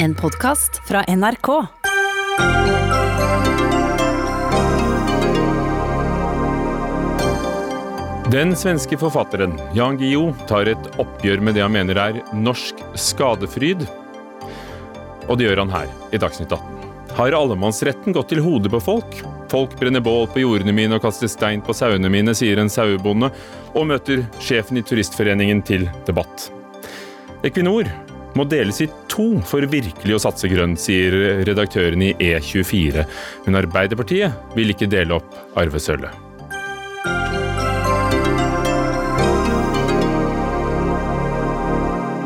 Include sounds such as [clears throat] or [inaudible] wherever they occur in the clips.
En podkast fra NRK. Den svenske forfatteren Jan Guillou tar et oppgjør med det han mener er norsk skadefryd. Og det gjør han her, i Dagsnytt 18. Har allemannsretten gått til hodet på folk? Folk brenner bål på jordene mine og kaster stein på sauene mine, sier en sauebonde, og møter sjefen i Turistforeningen til debatt. Equinor må dele i to for virkelig å satse grønt, sier redaktøren i E24. Men Arbeiderpartiet vil ikke dele opp arvesølvet.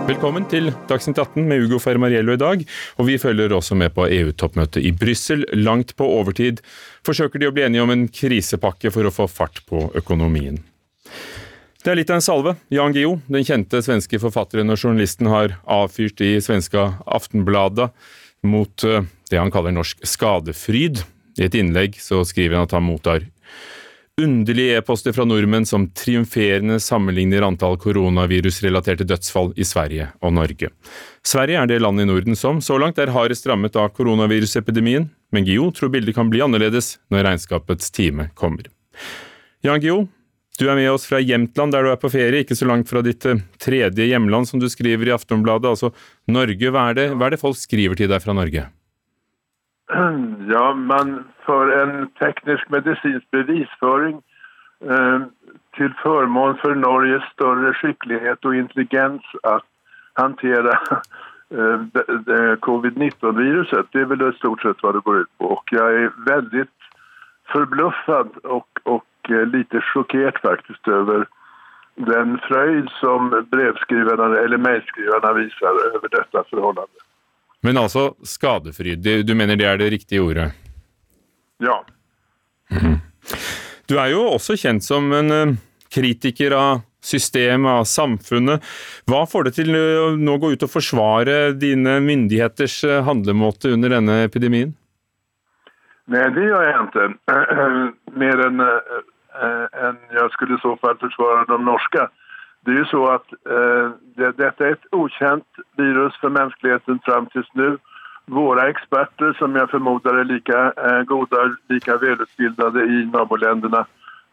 Velkommen til Dagsnytt 18 med Ugo Fermariello i dag. Og vi følger også med på EU-toppmøtet i Brussel. Langt på overtid forsøker de å bli enige om en krisepakke for å få fart på økonomien. Det er litt av en salve. Jan Guillou, den kjente svenske forfatteren og journalisten, har avfyrt i svenska Aftenbladet mot eh, det han kaller norsk skadefryd. I et innlegg så skriver han at han mottar underlige e-poster fra nordmenn som triumferende sammenligner antall koronavirusrelaterte dødsfall i Sverige og Norge. Sverige er det landet i Norden som så langt er hardest rammet av koronavirusepidemien, men Gio tror bildet kan bli annerledes når regnskapets time kommer. Jan Gio, du er med oss fra Jämtland der du er på ferie, ikke så langt fra ditt eh, tredje hjemland, som du skriver i Aftonbladet, altså Norge. Hva er det, hva er det folk skriver til deg fra Norge? [clears throat] Ja, man for en teknisk medisinsk bevisføring eh, til formål for Norges større skikkelighet og intelligens å håndtere [laughs] eh, covid-19-viruset. Det er vel stort sett hva det går ut på. Og jeg er veldig forbluffet og, og litt sjokkert faktisk over den frøyd som brevskrivarna eller mejlskrivarna viser over dette forholdet. Men altså skadefryd, du mener det er det riktige ordet? Ja. Mm. Du er jo også kjent som en eh, kritiker av systemet, av samfunnet. Hva får det til å nå gå ut og forsvare dine myndigheters eh, handlemåte under denne epidemien? Nei, det gjør jeg ikke. Mer enn en jeg skulle i så fall forsvare de norske. Det er jo så at eh, det, dette er et ukjent virus for menneskeligheten fram til nå våre eksperter, som jeg formoder er like eh, gode og like velutbildede i nabolandene,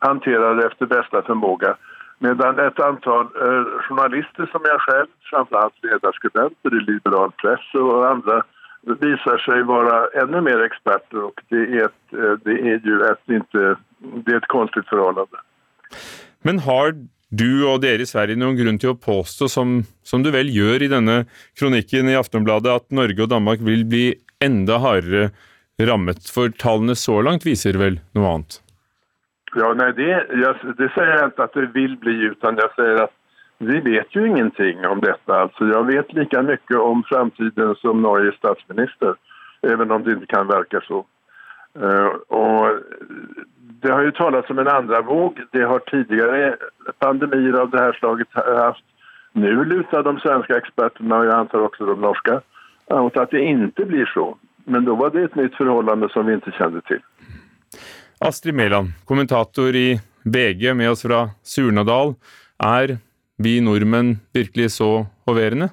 håndterer det etter beste formåga. Medan et antall eh, journalister som jeg selv, framfor alt lederskribenter i liberal press og andre, viser seg være enda mer eksperter. og Det er, et, eh, det er jo et, ikke, det er et konstigt forhold. Men har du og dere i Sverige noen grunn til å påstå, som, som, du vel gjør i denne kronikken i Aftonbladet, at Norge og Danmark vil bli enda hardere rammet? For tallene så langt viser vel noe annet? Ja, nei, det, jeg, det sier jeg ikke at det vil bli, utan jeg sier at vi vet jo ingenting om dette. Altså, jeg vet like mye om framtiden som Norges statsminister, even om det ikke kan virke så. Uh, og det har jo talats om en andra våg. Det har tidligere pandemier av det här slaget haft. Nu lutar de svenske experterna og jeg antar også de norske mot at det ikke blir så. Men da var det et nytt forholdende som vi ikke kjente til. Astrid Mæland, kommentator i VG med oss fra Surnadal. Er vi nordmenn virkelig så hoverende?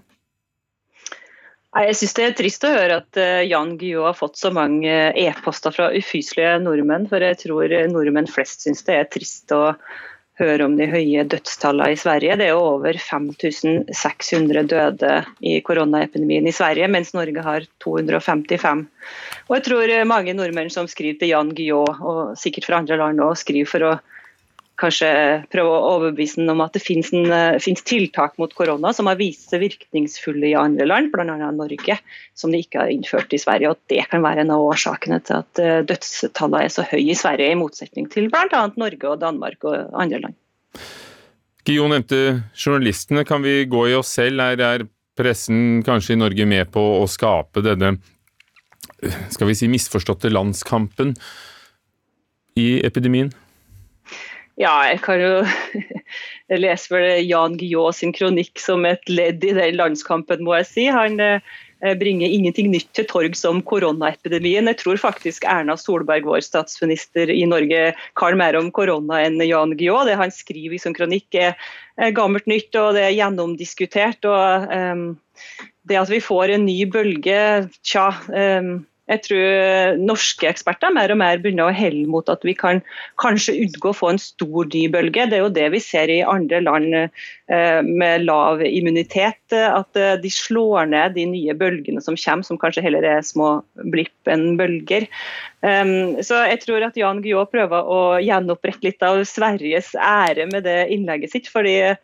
Jeg synes det er trist å høre at eh, Jan Guillou har fått så mange eh, e-poster fra ufyselige nordmenn, for jeg tror nordmenn flest synes det er trist å høre om de høye dødstallene i Sverige. Det er over 5600 døde i koronaepidemien i Sverige, mens Norge har 255. Og jeg tror mange nordmenn som skriver til Jan Guillou, og sikkert fra andre land òg, skriver for å kanskje prøve å overbevise ham om at det eh, finnes, tiltak mot korona som har vist seg virkningsfulle i andre land, bl.a. Norge, som de ikke har innført i Sverige. og Det kan være en av årsakene til at eh, dødstallene er så høye i Sverige, i motsetning til bl.a. Norge og Danmark og andre land. Gio nevnte journalistene. Kan vi gå i oss selv? Er pressen kanskje i Norge med på å skape denne skal vi si misforståtte landskampen i epidemien? Ja, jeg kan jo [laughs] jeg leser vel Jan Guillaud sin kronikk som et ledd i den landskampen, må jeg si. Han eh, bringer ingenting nytt til torgs om koronaepidemien. Jeg tror faktisk Erna Solberg, vår statsminister i Norge, kan mer om korona enn Jan Guillaud. Det han skriver i sin kronikk er gammelt nytt og det er gjennomdiskutert. og um, det at vi får en ny bølge, tja um, jeg tror norske eksperter mer og mer begynner å helle mot at vi kan kanskje unngå å få en stor ny bølge. Det er jo det vi ser i andre land eh, med lav immunitet. At eh, de slår ned de nye bølgene som kommer, som kanskje heller er små blipp enn bølger. Um, så jeg tror at Jan Guillaud prøver å gjenopprette litt av Sveriges ære med det innlegget sitt. fordi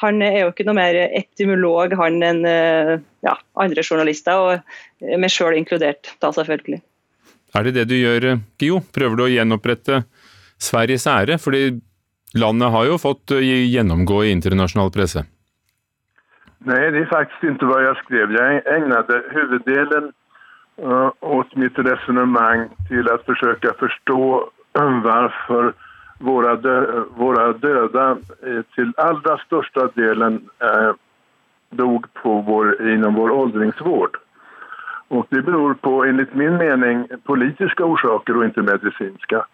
han er jo ikke noe mer etymolog han enn eh, ja, andre journalister, og meg sjøl inkludert, da selvfølgelig. Er det det du gjør, Gio? Prøver du å gjenopprette Sveriges ære? Fordi landet har jo fått eh, gjennomgå i internasjonal presse. Nei, det er faktisk ikke hva jeg skrev. Jeg egnet hoveddelen uh, åt mitt resonnement til å forsøke å forstå våra, dö våra döda eh, till allra största delen eh, dog vår, inom vår åldringsvård. Och det beror på, enligt min mening, politiska orsaker och inte medicinska.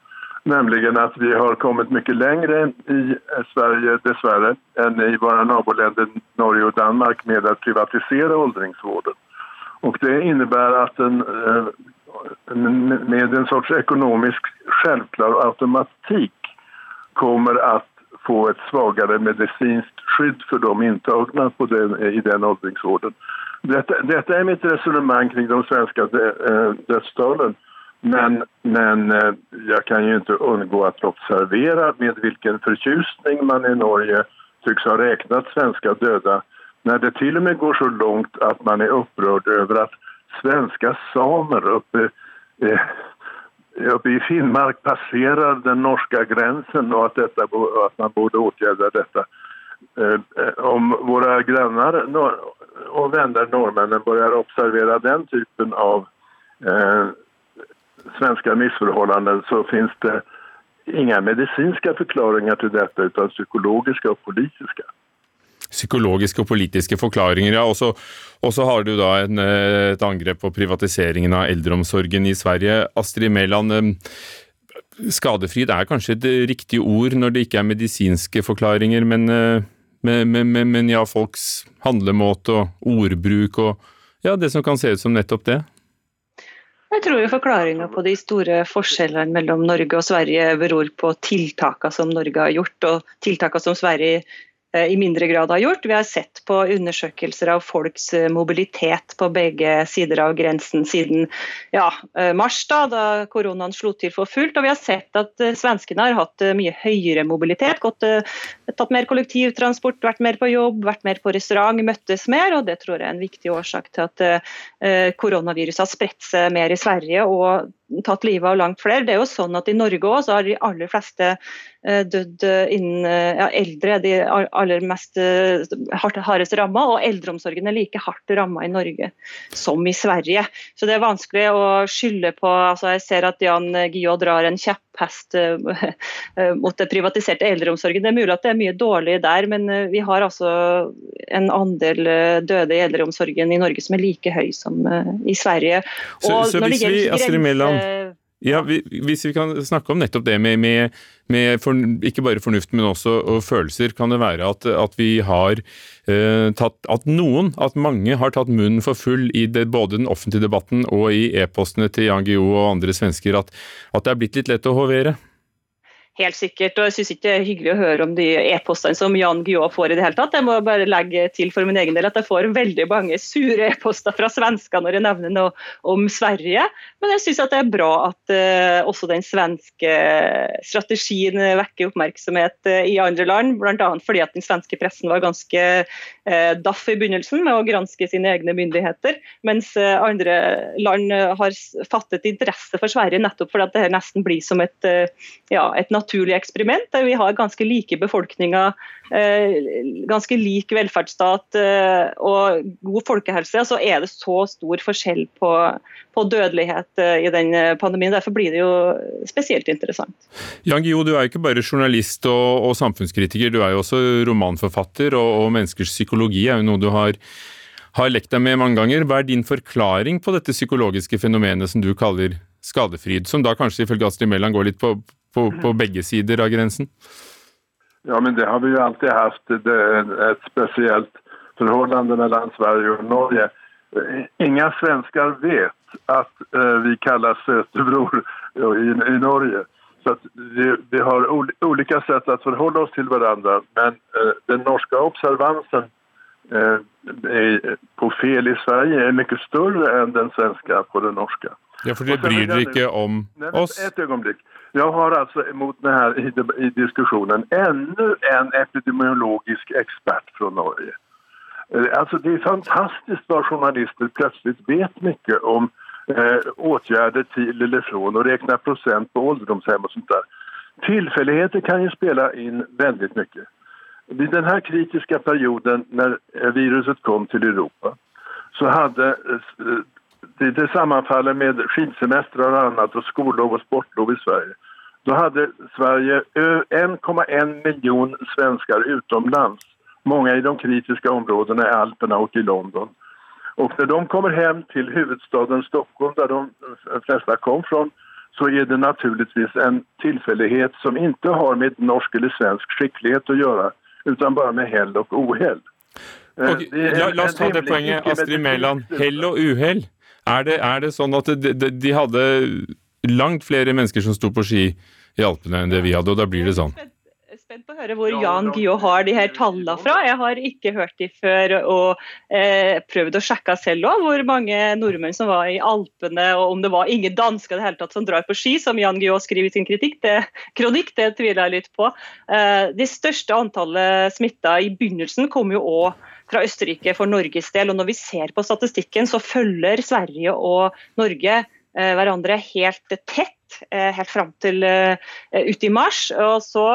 Nämligen att vi har kommit mycket längre i Sverige, dessvärre, än i våra naboländer Norge och Danmark med att privatisera åldringsvården. Och det innebär en, eh, med en sorts ekonomisk självklar automatik kommer att få ett svagare medicinskt skydd för de intagna den, i den åldringsvården. Detta, detta är mitt resonemang kring de svenska eh, dödstalen. Men, men eh, jag kan ju inte undgå att observera med vilken förtjusning man i Norge tycks ha räknat svenska döda när det till och med går så långt att man är upprörd över att svenska samer uppe eh, uppe i Finnmark passerar den norska gränsen och att, detta, att man borde åtgärda detta. Eh, om våra grannar och vänner norrmännen börjar observera den typen av eh, svenska missförhållanden så finns det inga medicinska förklaringar till detta utan psykologiska och politiska psykologiske og politiske forklaringer. Ja. Og så har du da en, eh, et angrep på privatiseringen av eldreomsorgen i Sverige. Astrid Mæland, skadefri skadefrid er kanskje et riktig ord når det ikke er medisinske forklaringer, men, eh, men, men, men ja, folks handlemåte og ordbruk og ja, det som kan se ut som nettopp det? Jeg tror jo forklaringa på de store forskjellene mellom Norge og Sverige beror på tiltakene som Norge har gjort, og tiltakene som Sverige Eh, i mindre grad har gjort. Vi har sett på undersøkelser av folks eh, mobilitet på begge sider av grensen siden ja, eh, mars, da, da koronaen slo til for fullt. Og vi har sett at svenskene har hatt mye høyere mobilitet. Gått, tatt mer kollektivtransport, vært mer på jobb, vært mer på restaurant, møttes mer. og Det tror jeg er en viktig årsak til at koronaviruset har spredt seg mer i Sverige og tatt livet av langt flere. Det er jo sånn at I Norge også har de aller fleste Eh, dødd eh, innen eh, ja, eldre de aller mest hardest ramma, og eldreomsorgen er like hardt ramma i Norge som i Sverige. Så det er vanskelig å skylde på altså Jeg ser at Jan Guillaud drar en kjepphest mot det privatiserte eldreomsorgen. Det er mulig at det er mye dårlig der, men vi har altså en andel døde i eldreomsorgen i Norge som er like høy som i Sverige. Og så, så hvis vi, Astrid Mæland ja, Hvis vi kan snakke om nettopp det med, med, med for, ikke bare fornuft, men også følelser, kan det være at, at vi har eh, tatt At noen, at mange har tatt munnen for full i det, både den offentlige debatten og i e-postene til Jan Guillou og andre svensker, at, at det er blitt litt lett å hovere? Helt sikkert. og Jeg syns ikke det er hyggelig å høre om de e-postene som Jan Guillou får i det hele tatt. Jeg må bare legge til for min egen del at jeg får veldig mange sure e-poster fra svensker når jeg nevner noe om Sverige. Men jeg syns det er bra at uh, også den svenske strategien vekker oppmerksomhet uh, i andre land. Bl.a. fordi at den svenske pressen var ganske uh, daff i begynnelsen med å granske sine egne myndigheter. Mens andre land har fattet interesse for Sverige nettopp fordi at det nesten blir som et, ja, et naturlig eksperiment, der vi har ganske like befolkninger, eh, ganske lik velferdsstat eh, og god folkehelse, så er det så stor forskjell på, på dødelighet eh, i den pandemien. Derfor blir det jo spesielt interessant. Jan Gio, du er ikke bare journalist og, og samfunnskritiker, du er jo også romanforfatter, og, og menneskers psykologi er jo noe du har har lekt deg med mange ganger. Hva er din forklaring på dette psykologiske fenomenet som du kaller skadefryd, som da kanskje ifølge Astrid Mæland går litt på, på, på begge sider av grensen? Ja, men det har vi jo alltid hatt. Er et spesielt forhold mellom Sverige og Norge. Ingen svensker vet at vi kalles søsterbror i, i Norge. Så vi, vi, har ulike sett å forholde oss til hverandre. Men den norske observansen på fel i Sverige er mye større enn den svenske på den norske. Ja, For dere bryr dere ikke om oss? Et øyeblikk. Jeg har altså mot denne i, i diskussionen ännu en epidemiologisk expert fra Norge. Alltså det er fantastisk vad journalister plutselig vet mye om eh, åtgärder til eller fra og räkna procent på ålderdomshem og sånt där. Tillfälligheter kan jo spela in veldig mye. Vid den här kritiska perioden när viruset kom till Europa så hade eh, det, sammanfaller med skidsemestrar och annat och skollov och sportlov i Sverige. Då hade Sverige 1,1 miljon svenskar utomlands. Många i de kritiska områdena i Alperna och i London. Och när de kommer hem till huvudstaden Stockholm, där de flesta kom från, så är det naturligtvis en tillfällighet som inte har med norsk eller svensk skicklighet att göra, utan bare med hell og uhell. Eh, okay, la, la, oss ta det poenget, Astrid Mæland. Hell og uhell. Er det, er det sånn at de, de, de hadde langt flere mennesker som sto på ski i Alpene enn det vi hadde, og da blir det sånn? spent på å høre hvor Jan Guillou har de her tallene fra. Jeg har ikke hørt de før og eh, prøvd å sjekke selv òg hvor mange nordmenn som var i Alpene, og om det var ingen dansker det hele tatt som drar på ski, som Jan Guillou skriver i sin kritikk, det, kronikk. Det tviler jeg litt på. Eh, de største antallet smitta i begynnelsen kom jo òg fra Østerrike for Norges del. og Når vi ser på statistikken, så følger Sverige og Norge Eh, hverandre helt tett eh, helt fram til ut i mars. og så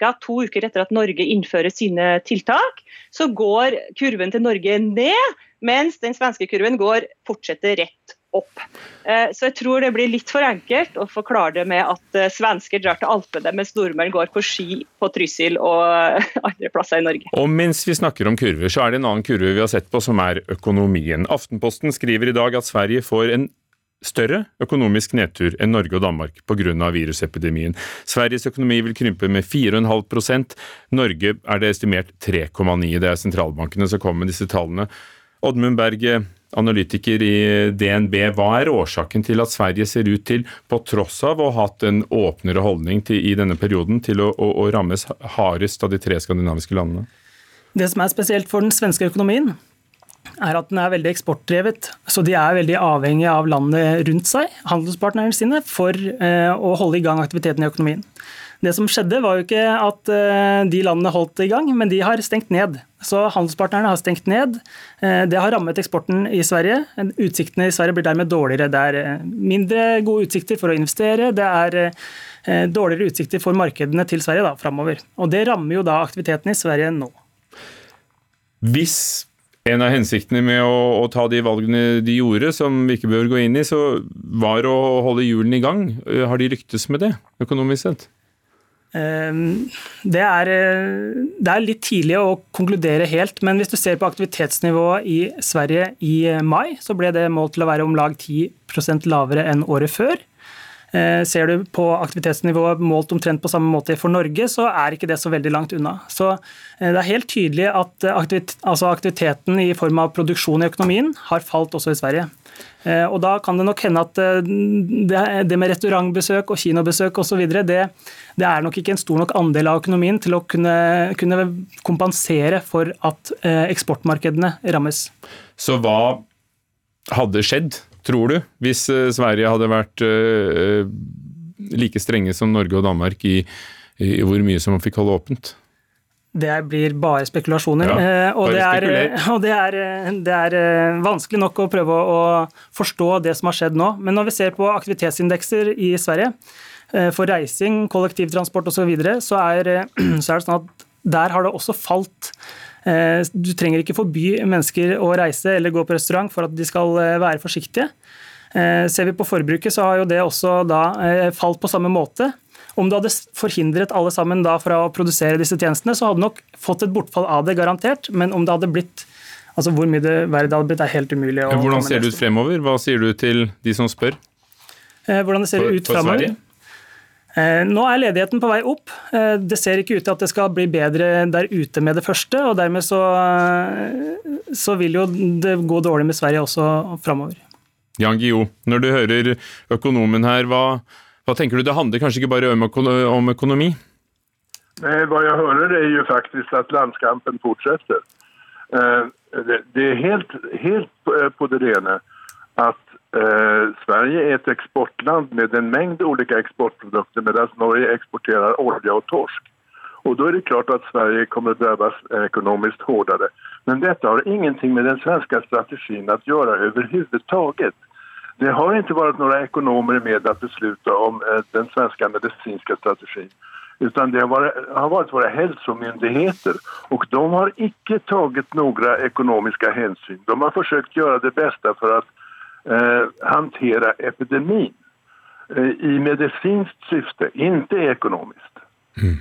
Ca. to uker etter at Norge innfører sine tiltak, så går kurven til Norge ned, mens den svenske kurven går fortsetter rett opp. Så jeg tror det blir litt for enkelt å forklare det med at svensker drar til Alpene, mens nordmenn går på ski på Trysil og [laughs] andre plasser i Norge. Og mens vi snakker om kurver, så er det en annen kurve vi har sett på, som er økonomien. Aftenposten skriver i dag at Sverige får en større økonomisk nedtur enn Norge og Danmark pga. virusepidemien. Sveriges økonomi vil krympe med 4,5% Norge er det estimert 3,9 Det er sentralbankene som kommer med disse tallene. Oddmund Berg, analytiker i DNB, hva er årsaken til at Sverige ser ut til, på tross av å ha hatt en åpnere holdning til, i denne perioden, til å, å, å rammes hardest av de tre skandinaviske landene? Det som er spesielt for den svenske økonomien, er at den er veldig eksportdrevet. Så de er veldig avhengige av landet rundt seg, handelspartnerne sine, for eh, å holde i gang aktiviteten i økonomien. Det som skjedde, var jo ikke at eh, de landene holdt i gang, men de har stengt ned. Så handelspartnerne har stengt ned. Eh, det har rammet eksporten i Sverige. Utsiktene i Sverige blir dermed dårligere. Det er mindre gode utsikter for å investere. Det er dårligere utsikter for markedene til Sverige da, framover. Og det rammer jo da aktiviteten i Sverige nå. Hvis en av hensiktene med å, å, ta de valgene de gjorde, som vi ikke bør gå inn i, så var å holde hjulene i gang. Eh, har de lyktes med det, økonomisk sett? Ehm, det er, eh, det er, litt tidlig å konkludere helt, men hvis du ser på aktivitetsnivået i Sverige i mai, så ble det målt til å være om lag 10% lavere enn året før. Eh, ser du på aktivitetsnivået målt omtrent på samme måte for Norge, så er ikke det så veldig langt unna. Så eh, det er helt tydelig at eh, altså aktiviteten i form av produksjon i økonomien har falt også i Sverige. Og Da kan det nok hende at det med restaurantbesøk og kinobesøk osv. Det, det er nok ikke en stor nok andel av økonomien til å kunne, kunne kompensere for at eksportmarkedene rammes. Så hva hadde skjedd tror du, hvis eh, Sverige hadde vært like strenge som Norge og Danmark i, i hvor mye som man fikk holde åpent? Det blir bare spekulasjoner. Ja, og, det er, og det, er, det er, vanskelig nok å prøve å forstå det som har skjedd nå. Men når vi ser på aktivitetsindekser i Sverige, for reising, kollektivtransport osv., så, videre, så, er, [clears throat] så er det sånn at der har det også falt Eh, du trenger ikke forby mennesker å reise eller gå på restaurant for at de skal eh, være forsiktige. Eh, ser vi på forbruket, så har jo det også da falt på samme måte. Om du hadde forhindret alle sammen da fra å produsere disse tjenestene, så hadde du nok fått et bortfall av det, garantert. Men om det hadde blitt Altså hvor mye det verre det hadde blitt, er helt umulig å Hvordan ser det ut fremover? Hva sier du til de som spør? Hvordan det ser for, ut fremover? Sverige? nå er ledigheten på vei opp. Eh, det ser ikke ut til at det skal bli bedre der ute med det første. og Dermed så, eh, så vil jo det gå dårlig med Sverige også framover. Jan Guillou, når du hører økonomen her, hva, hva, tenker du? Det handler kanskje ikke bare om økonomi? Nei, Hva jeg hører, er jo faktisk at landskampen fortsetter. Det er helt, helt på det rene at Eh, Sverige er et exportland med en mängd olika exportprodukter medan Norge exporterar olja og torsk. Og da er det klart at Sverige kommer att drabbas ekonomiskt hårdare. Men dette har ingenting med den svenske strategin å gjøre överhuvudtaget. Det har ikke vært noen ekonomer med å besluta om eh, den svenske medicinska strategin. Utan det har varit, har varit våra hälsomyndigheter och de har ikke tagit noen ekonomiske hensyn. De har forsøkt gjøre det beste for att Eh, hantera epidemin eh, i medicinskt syfte, ikke ekonomiskt. Mm.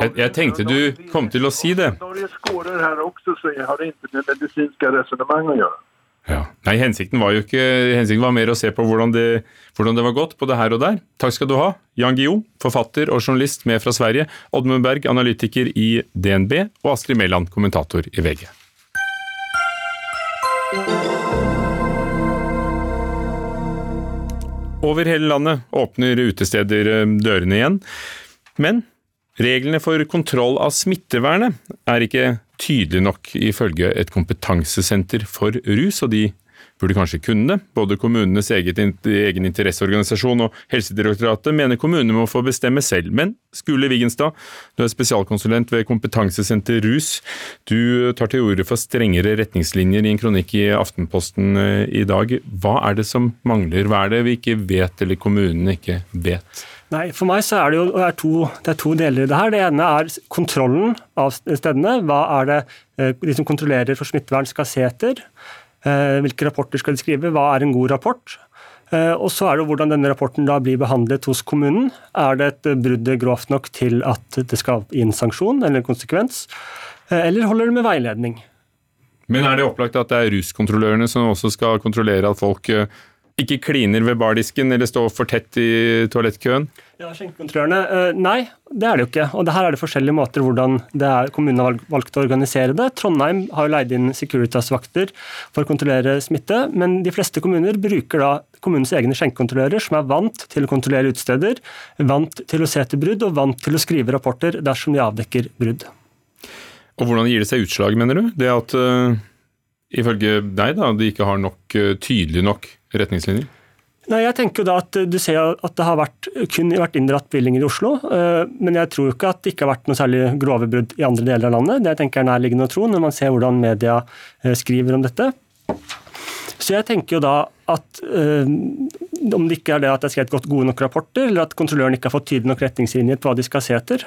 jeg, jeg, tenkte du kom til å si det. Norge skårer her også, så har det ikke med medisinske resonnement å gjøre. Ja. Nei, hensikten var jo ikke Hensikten var mer å se på hvordan det, hvordan det var gått både her og der. Takk skal du ha, Jan Guillou, forfatter og journalist med fra Sverige, Oddmund Berg, analytiker i DNB, og Astrid Mæland, kommentator i VG. Over hele landet åpner utesteder eh, dørene igjen. Men reglene for kontroll av smittevernet er ikke tydelige nok, ifølge et kompetansesenter for rus, og de burde kanskje kunne det. Både kommunenes egen interesseorganisasjon og Helsedirektoratet mener kommunene må få bestemme selv. Men Skule Vigenstad, du er spesialkonsulent ved Kompetansesenter Rus. Du tar til orde for strengere retningslinjer i en kronikk i Aftenposten eh, i dag. Hva er det som mangler? Hva er det vi ikke vet, eller kommunene ikke vet? Nei, For meg så er det jo det er to, det er to, deler i det her. Det ene er kontrollen av stedene. Hva er det eh, de som kontrollerer for smittevern skal se etter? Eh, hvilke rapporter skal de skrive? Hva er en god rapport? Eh, og så er det hvordan denne rapporten da blir behandlet hos kommunen. Er det et brudd grovt nok til at det skal gi en sanksjon eller en konsekvens, eh, eller holder det med veiledning? Men er det opplagt at det er ruskontrollørene som også skal kontrollere at folk ikke kliner ved bardisken eller står for tett i toalettkøen? Ja, Skjenkekontrollørene? Eh, nei, det er det jo ikke. Og det her er det forskjellige måter hvordan det er kommunene har valgt å organisere det. Trondheim har jo leid inn Securitas-vakter for å kontrollere smitte, men de fleste kommuner bruker da kommunens egne skjenkekontrollører, som er vant til å kontrollere utesteder, vant til å se etter brudd og vant til å skrive rapporter dersom de avdekker brudd. Og Hvordan gir det seg utslag, mener du? Det at uh, ifølge deg da, de ikke har nok, uh, tydelig nok retningslinjer? Nei, jeg tenker jo da at Du ser at det har vært, kun vært inndratt bevillinger i Oslo. Eh, men jeg tror jo ikke at det ikke har vært noe særlig grove brudd i andre deler av landet. Det tenker jeg er nærliggende å tro når man ser hvordan media eh, skriver om dette. Så jeg tenker jo da at øh, om det ikke er det at det er skrevet gode nok rapporter, eller at kontrolløren ikke har fått tydelig nok retningslinjer på hva de skal se etter,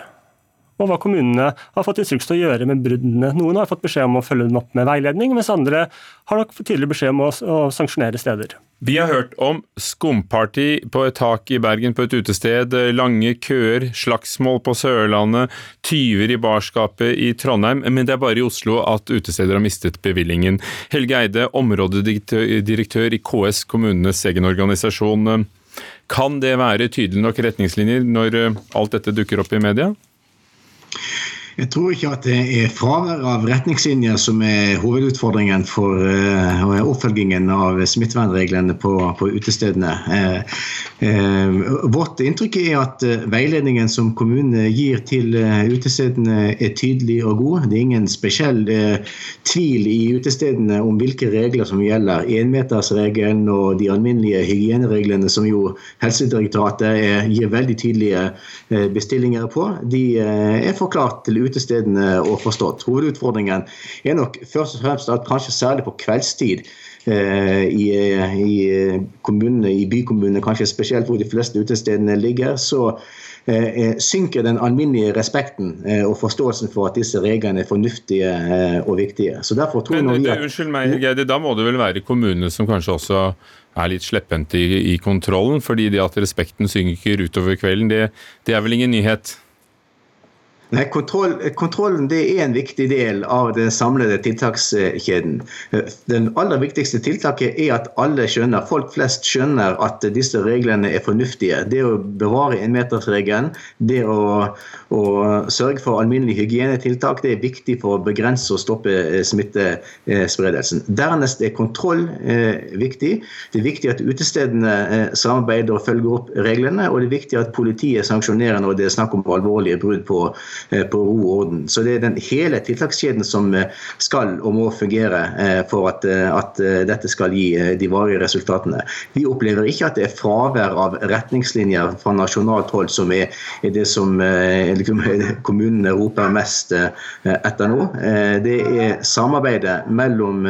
og hva kommunene har fått instruks til å gjøre med bruddene. Noen har fått beskjed om å følge dem opp med veiledning, mens andre har nok tydelig beskjed om å, å sanksjonere steder. Vi har hørt om skumparty på et tak i Bergen på et utested, lange køer, slagsmål på Sørlandet, tyver i barskapet i Trondheim, men det er bare i Oslo at utesteder har mistet bevillingen. Helge Eide, områdedirektør i KS, kommunenes egen organisasjon. Kan det være tydelige nok retningslinjer når alt dette dukker opp i media? Jeg tror ikke at det er fravær av retningslinjer som er hovedutfordringen for uh, oppfølgingen av smittevernreglene på, på utestedene. Uh, uh, vårt inntrykk er at veiledningen som kommunene gir til utestedene er tydelig og god. Det er ingen spesiell tvil i utestedene om hvilke regler som gjelder. Enmetersregelen og de alminnelige hygienereglene som jo Helsedirektoratet gir veldig tydelige bestillinger på, de er forklart til utestedene overforstått. forstått. Hovedutfordringen er nok først og fremst at kanskje særlig på kveldstid eh, i, i, kommunene, i bykommunene, kanskje spesielt hvor de fleste utestedene ligger, så eh, synker den alminnelige respekten eh, og forståelsen for at disse reglene er fornuftige eh, og viktige. Så derfor tror Men, vi at... Unnskyld meg, Geide, da må det vel være kommunene som kanskje også er litt slepphendte i, i, kontrollen, fordi det at respekten synker utover kvelden, det, det er vel ingen nyhet? Nei, kontroll, Kontrollen er en viktig del av den samlede tiltakskjeden. Den aller viktigste tiltaket er at alle skjønner, folk flest skjønner at disse reglene er fornuftige. Det å bevare enmetersregelen, det å, å sørge for alminnelige hygienetiltak, det er viktig for å begrense og stoppe eh, smittespredelsen. Dernest er kontroll eh, viktig. Det er viktig at utestedene eh, samarbeider og følger opp reglene, og det er viktig at politiet sanksjonerer når det er snakk om alvorlige brudd på på ro og orden. Så det er den hele tiltakskjeden som eh, skal og må fungere eh, for at, at dette skal gi de varige resultatene. Vi opplever ikke at det er fravær av retningslinjer fra nasjonalt hold som er, er det som liksom, [laughs] kommunene roper mest etter nå. Det er samarbeidet mellom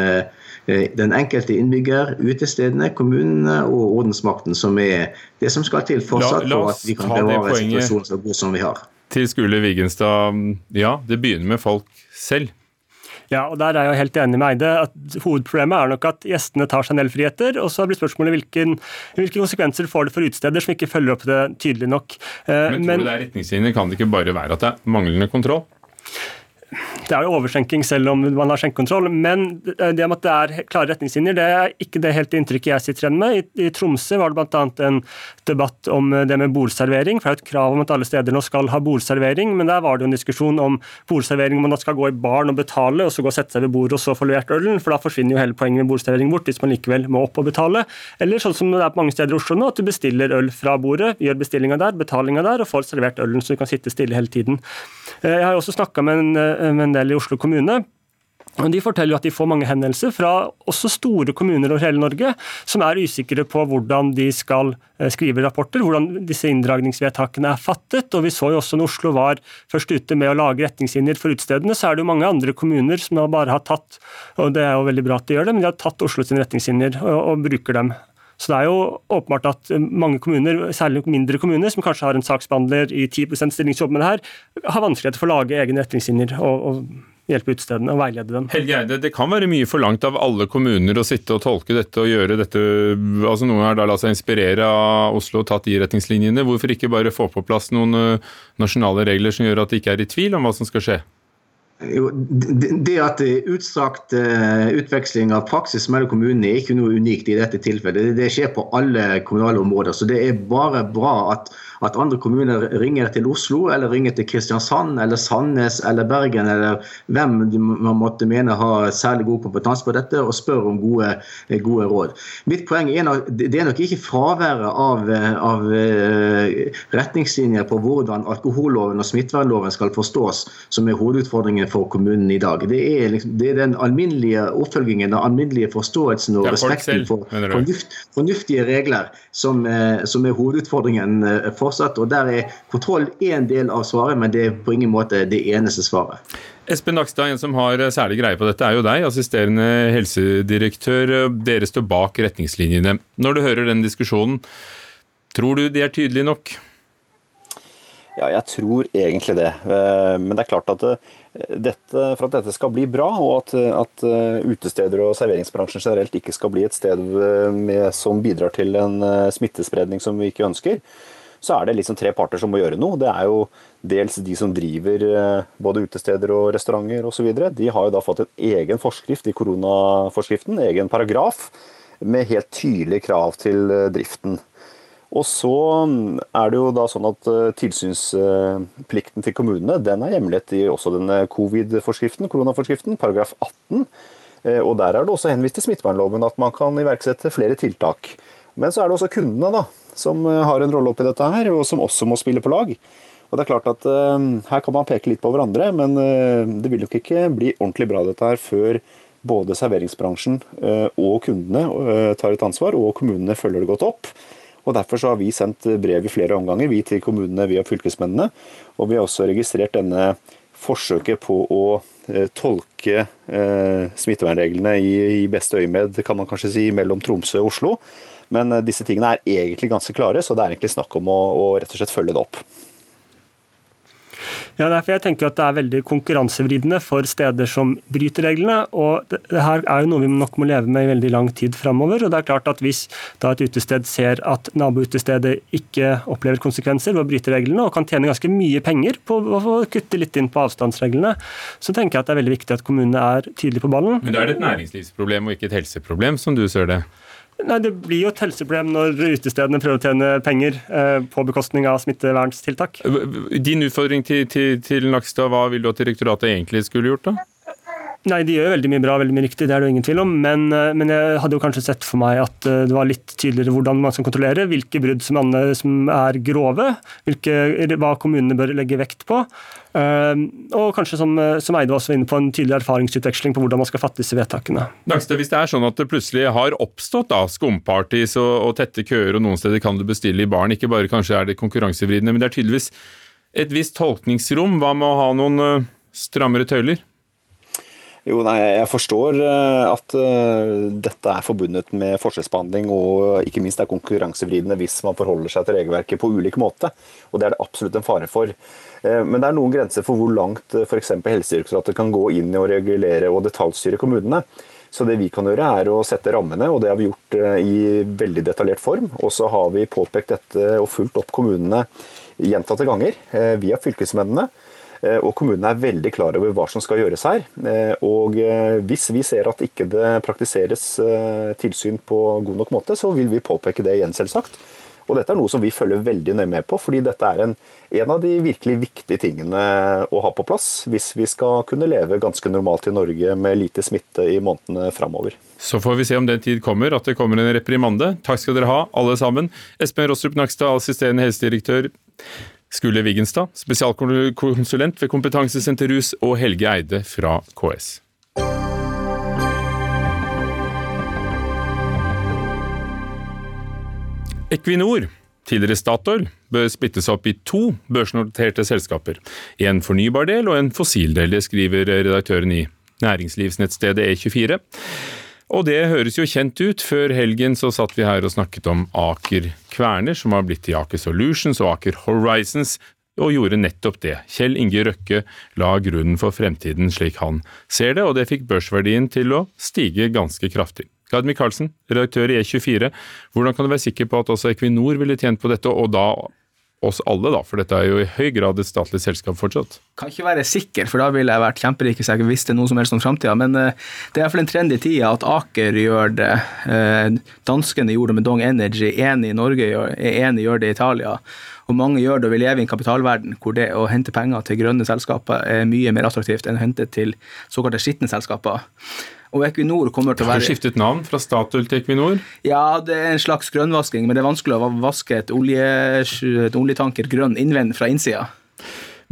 den enkelte innbygger, utestedene, kommunene og ordensmakten som er det som skal til fortsatt for at vi kan bevare situasjonen så god som vi har til Skule Vigenstad. Ja, det begynner med folk selv. Ja, og der er jeg jo helt enig med Eide. at Hovedproblemet er nok at gjestene tar seg en del friheter. Og så blir spørsmålet hvilken, hvilke konsekvenser får det for utesteder som ikke følger opp det tydelig nok. Eh, men tror du det er retningslinjer? Kan det ikke bare være at det er manglende kontroll? Det er jo overskjenking selv om man har skjenkekontroll, men det med at det er klare retningslinjer, det er ikke det helt inntrykket jeg sitter igjen med. I, Tromsø var det bl.a. en debatt om det med bolservering, for Det er et krav om at alle steder nå skal ha bolservering, men der var det jo en diskusjon om bolservering om man da skal gå i baren og betale, og så gå og sette seg ved bordet og så få levert ølen, for da forsvinner jo hele poenget med bolservering bort hvis man likevel må opp og betale. Eller sånn som det er på mange steder i Oslo nå, at du bestiller øl fra bordet, gjør bestillinga der, betalinga der, og får servert ølen så du kan sitte stille hele tiden. Eh, jeg har også snakka med, eh, med, en del i Oslo kommune. Og De forteller at de får mange henvendelser fra også store kommuner over hele Norge, som er usikre på hvordan de skal eh, skrive rapporter, hvordan disse inndragningsvedtakene er fattet. Og Vi så jo også når Oslo var først ute med å lage retningslinjer for utestedene, så er det jo mange andre kommuner som bare har tatt og det er jo veldig bra at de gjør det, men de har tatt Oslo sine retningslinjer og, og bruker dem. Så det er jo åpenbart at mange kommuner, særlig mindre kommuner, som kanskje har en saksbehandler i 10 stillingsjobb med det her, har vanskeligheter for å lage egne retningslinjer og, og hjelpe utstedene og veilede dem. Helge Eide, det kan være mye forlangt av alle kommuner å sitte og tolke dette og gjøre dette altså Noen har da latt seg inspirere av Oslo og tatt de retningslinjene. Hvorfor ikke bare få på plass noen eh, nasjonale regler som gjør at det ikke er i tvil om hva som skal skje? Jo, det at er utstrakt uh, utveksling av praksis mellom kommunene er ikke noe unikt i dette tilfellet. Det, skjer på alle kommunale områder. Så det er bare bra at at andre kommuner ringer til Oslo, eller ringer til Kristiansand, eller Sandnes eller Bergen, eller hvem man måtte mene har særlig god kompetanse på dette, og spør om gode, gode råd. Mitt poeng er nok, det er nok ikke fraværet av, av eh, retningslinjer på hvordan alkoholloven og smittevernloven skal forstås, som er hovedutfordringen for kommunen i dag. Det er, liksom, det er den alminnelige oppfølgingen, den alminnelige forståelsen og respekten for fornuft, fornuftige regler som, eh, som er hovedutfordringen eh, fortsatt. og Der er kontroll én del av svaret, men det er på ingen måte det eneste svaret. Espen Nakstad, en som har særlig greie på dette, er jo deg, assisterende helsedirektør. Dere står bak retningslinjene. Når du hører den diskusjonen, tror du de er tydelige nok? Ja, jeg tror egentlig det. Eh, men det er klart at eh, dette, for at dette skal bli bra, og at, at eh, utesteder og serveringsbransjen generelt ikke skal bli et sted med, som bidrar til en smittespredning som vi ikke ønsker, så er det liksom tre parter som må gjøre noe. Det er jo dels de som driver eh, både utesteder og restauranter osv. De har jo da fått en egen forskrift i koronaforskriften, egen paragraf, med helt tydelige krav til eh, driften. Og så mm, er det jo da sånn at eh, Tilsynsplikten til kommunene den er hjemlet i også denne covid-forskriften, koronaforskriften, paragraf 18. Og Der er det også henvist til smittevernloven at man kan iverksette flere tiltak. Men så er det også kundene, da som eh, har en rolle oppi dette her, og som også må spille på lag. Og det er klart at Her kan man peke litt på hverandre, men det vil nok ikke bli ordentlig bra dette her før både serveringsbransjen og kundene tar et ansvar, og kommunene følger det godt opp. Og Derfor så har vi sendt brev i flere omganger vi til kommunene via fylkesmennene. Og vi har også registrert denne forsøket på å tolke smittevernreglene i, i beste øyemed, kan man kanskje si, mellom Tromsø og Oslo. Men eh, disse tingene er egentlig ganske klare, så det er egentlig snakk om å, å rett og slett følge det opp. Ja, derfor jeg tenker at Det er veldig konkurransevridende for steder som bryter reglene. og det, det her er jo noe vi nok må leve med i veldig lang tid framover. Og det er klart at hvis da et utested ser at naboutestedet ikke opplever konsekvenser ved å bryte reglene, og kan tjene ganske mye penger på å kutte litt inn på avstandsreglene, så tenker jeg at det er veldig viktig at kommunene er tydelige på ballen. Men da er det et næringslivsproblem og ikke et helseproblem, som du ser det? Nei, Det blir jo et helseproblem når utestedene prøver å tjene penger eh, på bekostning av smittevernstiltak. Din utfordring til, til, til Nakstad, hva vil du at direktoratet egentlig skulle gjort, da? Nei, De gjør veldig mye bra veldig mye riktig, det er det ingen tvil om. Men, eh, men, jeg hadde jo kanskje sett for meg at eh, det var litt tydeligere hvordan man skal kontrollere hvilke brudd som, er grove, hvilke, hva kommunene bør legge vekt på. Eh, og kanskje, som, som Eide også var inne på, en tydelig erfaringsutveksling på hvordan man skal fatte disse vedtakene. Dagstad, hvis det er sånn at det plutselig har oppstått da, skumpartys og, og tette køer, og noen steder kan du bestille i baren, ikke bare kanskje er det konkurransevridende, men det er tydeligvis et visst tolkningsrom. Hva med å ha noen strammere tøyler? Jo, nei, Jeg forstår eh, at eh, dette er forbundet med forskjellsbehandling og ikke minst er konkurransevridende hvis man forholder seg til regelverket på ulik måte. og Det er det absolutt en fare for. Eh, men det er noen grenser for hvor langt f.eks. Helsedirektoratet kan gå inn i å regulere og detaljstyre kommunene. Så det vi kan gjøre er å sette rammene, og det har vi gjort i veldig detaljert form. Og så har vi påpekt dette og fulgt opp kommunene gjentatte ganger via fylkesmennene. Eh, og kommunene er veldig klar over hva som skal gjøres her. Eh, og eh, hvis vi ser at ikke det praktiseres tilsyn på god nok måte, så vil vi påpeke det igjen, selvsagt. Og dette er noe som vi følger veldig nøye med på, fordi dette er en, en, av de virkelig viktige tingene å ha på plass hvis vi skal kunne leve ganske normalt i Norge med lite smitte i månedene framover. Så får vi se om den tid kommer, at det kommer en reprimande. Takk skal dere ha, alle sammen. Espen Rostrup Nakstad, assisterende helsedirektør. Skule Wiggenstad, spesialkonsulent ved Kompetansesenter Rus, og Helge Eide fra KS. Equinor, tidligere Statoil, bør splittes opp i to børsnoterte selskaper. En fornybar del og en fossil del, skriver redaktøren i næringslivsnettstedet E24. Og det høres jo kjent ut. Før helgen så satt vi her og snakket om Aker Kverner, som har blitt til Aker Solutions og Aker Horizons, og gjorde nettopp det. Kjell Inge Røkke la grunnen for fremtiden slik han ser det, og det fikk børsverdien til å stige ganske kraftig. Gard Michaelsen, redaktør i E24, hvordan kan du være sikker på at også Equinor ville tjent på dette, og da oss alle, da, for dette er jo i høy grad et statlig selskap fortsatt. Kan ikke være sikker, for da ville jeg vært kjemperik hvis jeg visste noe som helst om framtida. Men uh, det er iallfall en trend i tida at Aker gjør det. Uh, danskene gjorde det med Dong Energy, én i Norge er gjør det i Italia. Og mange gjør det og vil leve i en kapitalverden hvor det å hente penger til grønne selskaper er mye mer attraktivt enn å hente til såkalte skitne selskaper. Og Equinor kommer til å være Har skiftet navn fra Statoil til Equinor? Ja, det er en slags grønnvasking, men det er vanskelig å vaske et, olje, et oljetanker grønn innvendig fra innsida.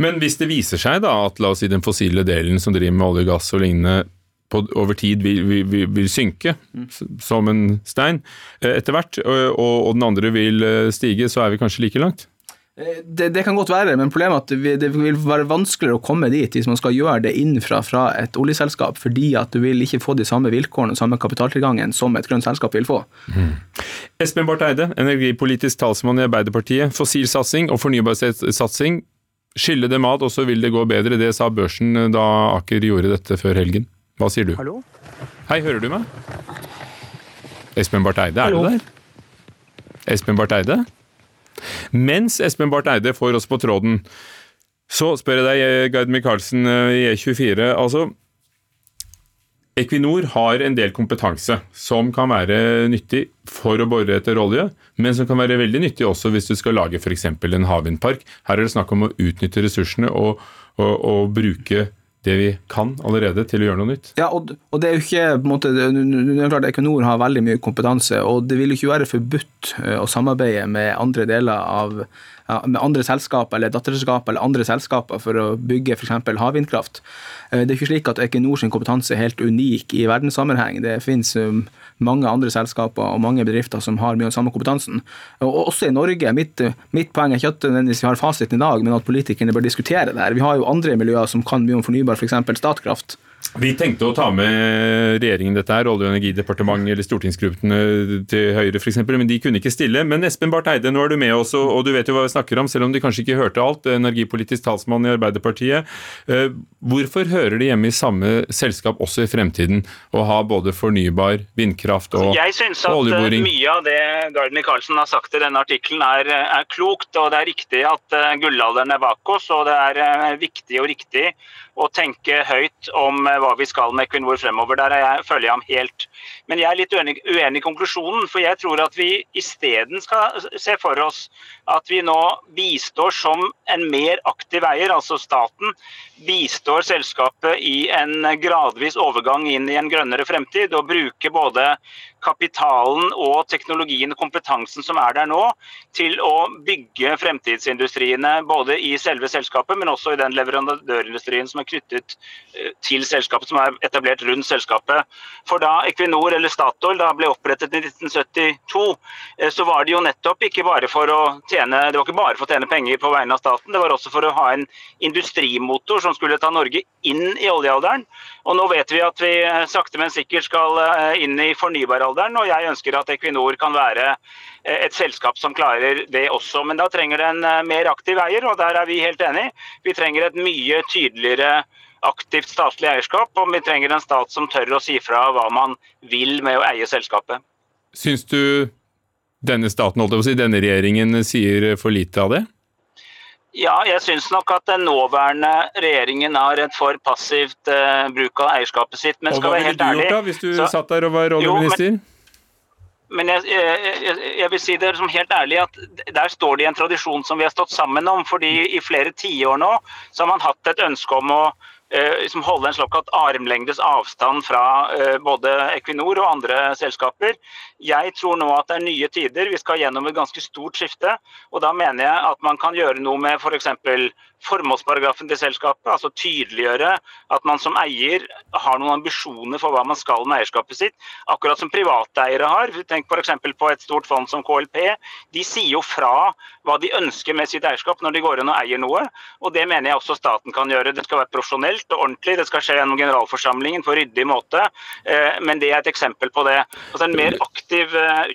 Men hvis det viser seg da at la oss si den fossile delen som driver med olje, gass og lignende på, over tid vil, vil, vil synke mm. som en stein eh, etter hvert, og, og den andre vil eh, stige, så er vi kanskje like langt? Eh, det, det, kan godt være, men problemet er at det vil være vanskeligere å komme dit hvis man skal gjøre det innenfra fra et oljeselskap, fordi at du vil ikke få de samme vilkårene og samme kapitaltilgangen som et grønt selskap vil få. Mm. Espen Barth Eide, energipolitisk talsmann i Arbeiderpartiet. Fossilsatsing og fornybarsatsing, skille det mat, og så vil det gå bedre. Det sa børsen da Aker gjorde dette før helgen. Hva sier du? Hallo? Hei, hører du meg? Espen Barth Eide, er Hallo? du der? Espen Barth Eide? Mens Espen Barth Eide får oss på tråden, så spør jeg deg, Gard Michaelsen eh, i E24. altså Equinor har en del kompetanse som kan være nyttig for å bore etter olje, men som kan være veldig nyttig også hvis du skal lage f.eks. en havvindpark. Her er det snakk om å utnytte ressursene og, og, og bruke det vi kan allerede, til å gjøre noe nytt. Ja, og, og det er jo ikke på en måte, det er klart Equinor har veldig mye kompetanse, og det vil jo ikke være forbudt eh, å samarbeide med andre deler av ja, med andre selskaper eller datterselskaper eller andre selskaper for å bygge f.eks. havvindkraft. Eh, det er ikke slik at Equinor sin kompetanse er helt unik i verdenssammenheng. Det finnes um, mange andre selskaper og mange bedrifter som har mye av samme kompetansen. Og også i Norge. Mitt, mitt poeng er ikke at vi har fasiten i dag, men at politikerne bør diskutere det her. Vi har jo andre miljøer som kan mye om fornybar, f.eks. Statkraft. Vi tenkte å ta med regjeringen dette her, Olje- og energidepartementet eller stortingsgruppene til Høyre f.eks., men de kunne ikke stille. Men Espen Barth Eide, nå er du med oss, og du vet jo hva vi snakker om, selv om de kanskje ikke hørte alt. Energipolitisk talsmann i Arbeiderpartiet. Eh, hvorfor hører det hjemme i samme selskap også i fremtiden å ha både fornybar, vindkraft og oljeboring? Jeg syns at eh, mye av det Gard Michaelsen har sagt i denne artikkelen er, er klokt, og det er riktig at eh, gullalderen er bak oss, og det er viktig og riktig å tenke høyt om hva vi skal med Equinor fremover. Der jeg, følger jeg ham helt. Men jeg er litt uenig, uenig i konklusjonen. For jeg tror at vi isteden skal se for oss at vi nå bistår som en mer aktiv eier, altså staten, bistår selskapet i en gradvis overgang inn i en grønnere fremtid. Og bruker både kapitalen og teknologien og kompetansen som er der nå, til å bygge fremtidsindustriene både i selve selskapet, men også i den leverandørindustrien som er knyttet eh, til selskapet, som er etablert rundt selskapet. For da Equinor eller Statoil da ble opprettet i 1972, eh, så var det jo nettopp ikke bare for å tjene, det var ikke bare for å tjene penger på vegne av staten, det var også for å ha en industrimotor som skulle ta Norge inn i oljealderen. Og nå vet vi at vi eh, sakte, men sikkert skal inn i fornybaralderen og jeg ønsker at Equinor kan være eh, et selskap som klarer det også. Men da trenger det en eh, mer aktiv eier, og der er vi helt enig. Vi trenger et mye tydeligere aktivt statlig eierskap, og vi trenger en stat som tør å si fra hva man vil med å eie selskapet. Syns du denne staten, holdt jeg på å si, denne regjeringen sier for lite av det? Ja, jeg syns nok at den nåværende regjeringen har et for passivt uh, bruk av eierskapet sitt. Men og hva ville du gjort da, hvis du så, satt der og var oljeminister? Men jeg, jeg, jeg, vil si det som helt ærlig at der står det i en tradisjon som vi har stått sammen om. fordi i flere tiår nå så har man hatt et ønske om å liksom holde en slags armlengdes avstand fra eh, både Equinor og andre selskaper. Jeg tror nå at det er nye tider. Vi skal gjennom et ganske stort skifte. og Da mener jeg at man kan gjøre noe med f.eks. For formålsparagrafen til selskapet. altså Tydeliggjøre at man som eier har noen ambisjoner for hva man skal med eierskapet sitt. Akkurat som privateiere har. Tenk f.eks. på et stort fond som KLP. De sier jo fra hva de ønsker med sitt eierskap når de går inn og eier noe. og Det mener jeg også staten kan gjøre. Det skal være profesjonelt profesjonelt og ordentlig. Det skal skje gjennom generalforsamlingen på ryddig måte. Eh, men det er et eksempel på det. Altså En mer aktiv eh,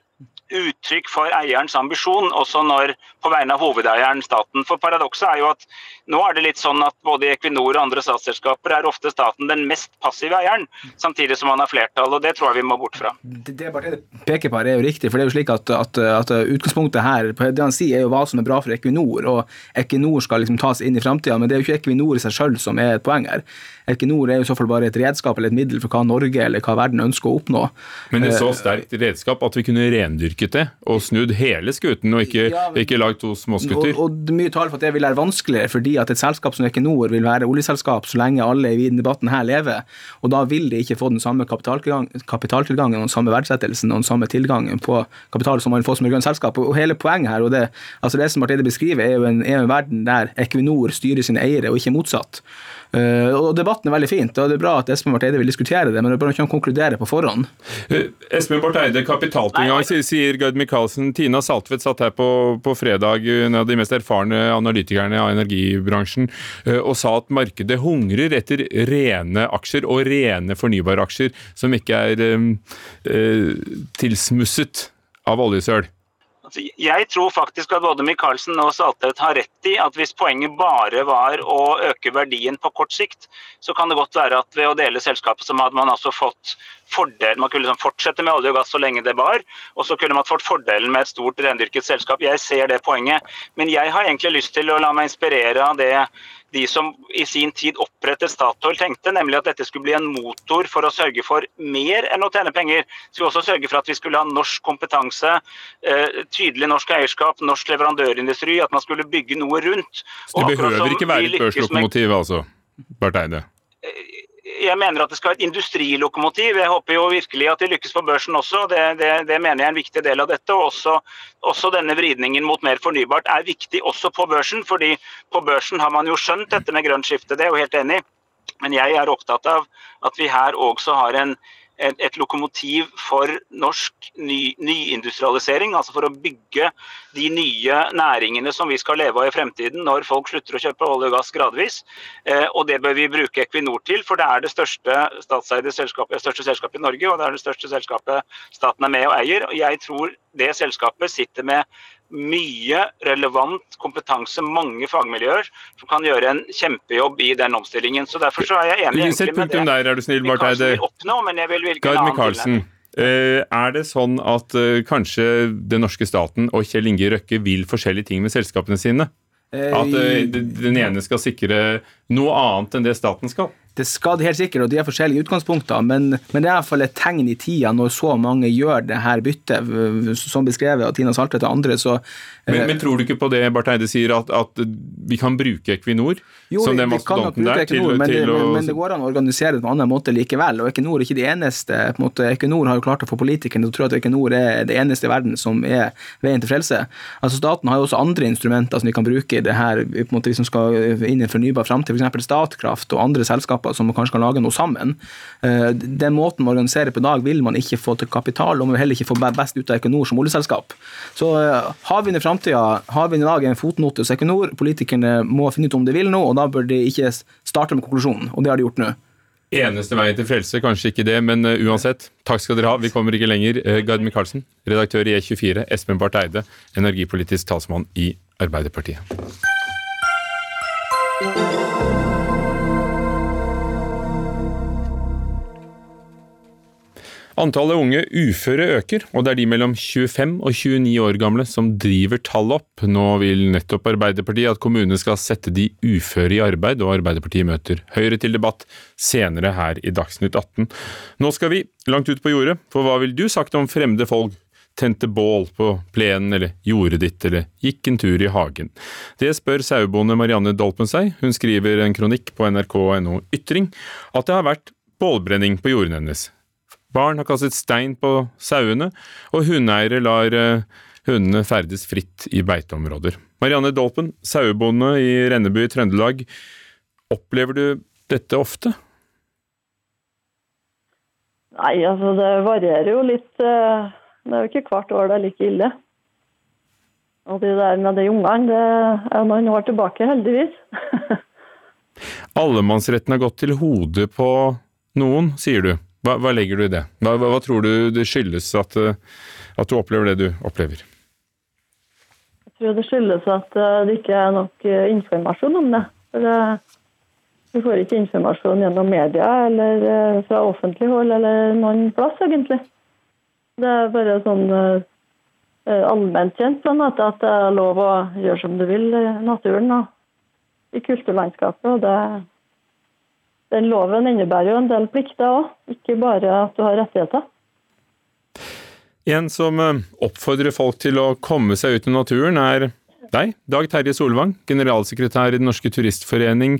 uttrykk for eierens ambisjon, også når på vegne av hovedeieren, staten. For Paradokset er jo at nå er det litt sånn at både i Equinor og andre statsselskaper er ofte staten den mest passive eieren, samtidig som man har flertall. og Det tror jeg vi må bort fra. Det, det Barthe peker på her er jo riktig, for det er jo slik at, at, at utgangspunktet her det han sier er jo hva som er bra for Equinor, og Equinor skal liksom tas inn i framtida, men det er jo ikke Equinor i seg sjøl som er et poeng her. Equinor er jo i så fall bare et redskap eller et middel for hva Norge eller hva verden ønsker å oppnå. Men et så eh, sterkt redskap at vi kunne rendyrket det og snudd hele skuten, og ikke, ja, men, ikke lagd to småskuter? Og, og, mye taler for at det vil være vanskeligere, fordi at et selskap som Equinor vil være oljeselskap så lenge alle i denne debatten her lever. Og da vil de ikke få den samme kapitaltilgangen og den samme verdsettelsen og den samme tilgangen på kapital som man får som et grønt selskap. Og hele poenget her, og det, altså det som Martine beskriver, er jo en, er en verden der Equinor styrer sine eiere, og ikke motsatt. Uh, og Debatten er veldig fint, og det er bra at Espen Barth Eide vil diskutere det, men det bør ikke han konkludere på forhånd. Uh, Espen Barth Eide, kapitaltilgang, sier Gard Michaelsen. Tina Saltvedt satt her på, på, fredag, en av de mest erfarne analytikerne av energibransjen, uh, og sa at markedet hungrer etter rene aksjer og rene fornybare aksjer som ikke er um, tilsmusset av oljesøl. Altså, jeg tror faktisk at både Michaelsen og Saltvedt har rett i at hvis poenget bare var å øke verdien på kort sikt, så kan det godt være at ved å dele selskapet så hadde man altså fått fordel, Man kunne liksom fortsette med olje og gass så lenge det var, og så kunne man fått fordelen med et stort rendyrket selskap. Jeg ser det poenget, men jeg har egentlig lyst til å la meg inspirere av det de som i sin tid opprettet Statoil tenkte, nemlig at dette skulle bli en motor for å sørge for mer enn å tjene penger. Skulle også sørge for at vi skulle ha norsk kompetanse, eh, tydelig norsk eierskap, norsk leverandørindustri, at man skulle bygge noe rundt. Så det behøver ikke være et børslokomotiv, altså? Barth Eide? Jeg mener at det skal være et industrilokomotiv. Jeg håper jo virkelig at de lykkes på børsen også. Det, det, det mener jeg er en viktig del av dette. og også, også, denne vridningen mot mer fornybart er viktig også på børsen. fordi på børsen har man jo skjønt dette med grønt skifte, det er jo helt enig. Men jeg er opptatt av at vi her også har en et, et lokomotiv for norsk ny, nyindustrialisering. Altså for å bygge de nye næringene som vi skal leve av i fremtiden når folk slutter å kjøpe olje og gass gradvis. Eh, og det bør vi bruke Equinor til, for det er det største statseide selskapet, største selskapet i Norge, og det er det største selskapet staten er med og eier. Og jeg tror det selskapet sitter med mye relevant kompetanse, mange fagmiljøer, som kan gjøre en kjempejobb i den omstillingen. Så Derfor så er jeg enig Sett punktum der, er du snill, Barth Eide. Gard Micaelsen. Eh, er det sånn at uh, kanskje den norske staten og Kjell Inge Røkke vil forskjellige ting med selskapene sine? At uh, den ene skal sikre noe annet enn det staten skal? Det skal de helt sikkert, og de har forskjellige utgangspunkter, men, men det er iallfall et tegn i tida når så mange gjør det her byttet, som beskrevet av Tina Saltvedt og andre. Så, men, men, tror du ikke på det Barth Eide sier, at, at, vi kan bruke Equinor jo, som den mastodonten der? Equinor, til, men, til det, å... men, det går an å organisere det på en annen måte likevel. og Equinor er ikke det eneste. på en måte, Equinor har jo klart å få politikerne til å tro at Equinor er det eneste i verden som er veien til frelse. Altså Staten har jo også andre instrumenter som de kan bruke i det her, på en måte, hvis de skal inn i en fornybar framtid, f.eks. Statkraft og andre selskaper selskaper som kanskje kan lage noe sammen. Eh, den måten man organiserer på i dag, vil man ikke få til kapital, og man vil heller ikke få best ut av Equinor som oljeselskap. Så eh, havvind i framtida, havvind i dag er en fotnote hos Equinor. Politikerne må finne ut om de vil noe, og da bør de ikke starte med konklusjonen, og det har de gjort nå. Eneste veien til frelse, kanskje ikke det, men uh, uansett. Takk skal dere ha. Vi kommer ikke lenger. Gard Micaelsen, redaktør i E24. Espen Barth Eide, energipolitisk talsmann i Arbeiderpartiet. Antallet unge uføre øker, og det er de mellom 25 og 29 år gamle som driver tallet opp. Nå vil nettopp Arbeiderpartiet at kommunene skal sette de uføre i arbeid, og Arbeiderpartiet møter Høyre til debatt senere her i Dagsnytt 18. Nå skal vi langt ut på jordet, for hva ville du sagt om fremmede folk tente bål på plenen eller gjorde ditt eller gikk en tur i hagen? Det spør sauebonde Marianne Dolpen seg. Hun skriver en kronikk på nrk.no Ytring at det har vært bålbrenning på jorden hennes. Barn har kastet stein på sauene, og hundeeiere lar eh, hundene ferdes fritt i beiteområder. Marianne Dolpen, sauebonde i Rennebu i Trøndelag. Opplever du dette ofte? Nei, altså det varierer jo litt. Eh, det er jo ikke hvert år det er like ille. Og det der med de ungene, det er noen år tilbake, heldigvis. [laughs] Allemannsretten har gått til hodet på noen, sier du. Hva, hva, legger du i det? Hva, hva, tror du det skyldes at, eh, at, du opplever det du opplever? Jeg tror det skyldes at eh, det ikke er nok eh, informasjon om det. For Vi får ikke informasjon gjennom media eller fra offentlig hold eller noen plass, egentlig. Det er bare sånn allment kjent sånn en at det er lov å gjøre som du vil i naturen og i kulturlandskapet. og det den loven innebærer jo en del plikter òg, ikke bare at du har rettigheter. En som eh, oppfordrer folk til å komme seg ut i naturen, er deg, Dag Terje Solvang, generalsekretær i Den norske turistforening.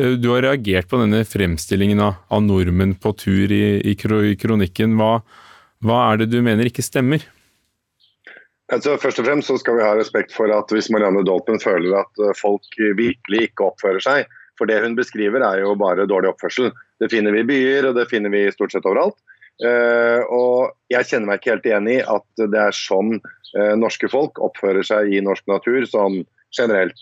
Eh, du har reagert på denne fremstillingen av, av nordmenn på tur i, i kronikken. Hva, hva, er det du mener ikke stemmer? Altså, først og fremst så skal vi ha respekt for at hvis Marianne Dolpen føler at eh, folk virkelig ikke oppfører seg, for det hun beskriver er jo bare dårlig oppførsel. Det finner vi i byer, og det finner vi stort sett overalt. Uh, og jeg kjenner meg ikke helt igjen i at det er sånn uh, norske folk oppfører seg i norsk natur sånn generelt.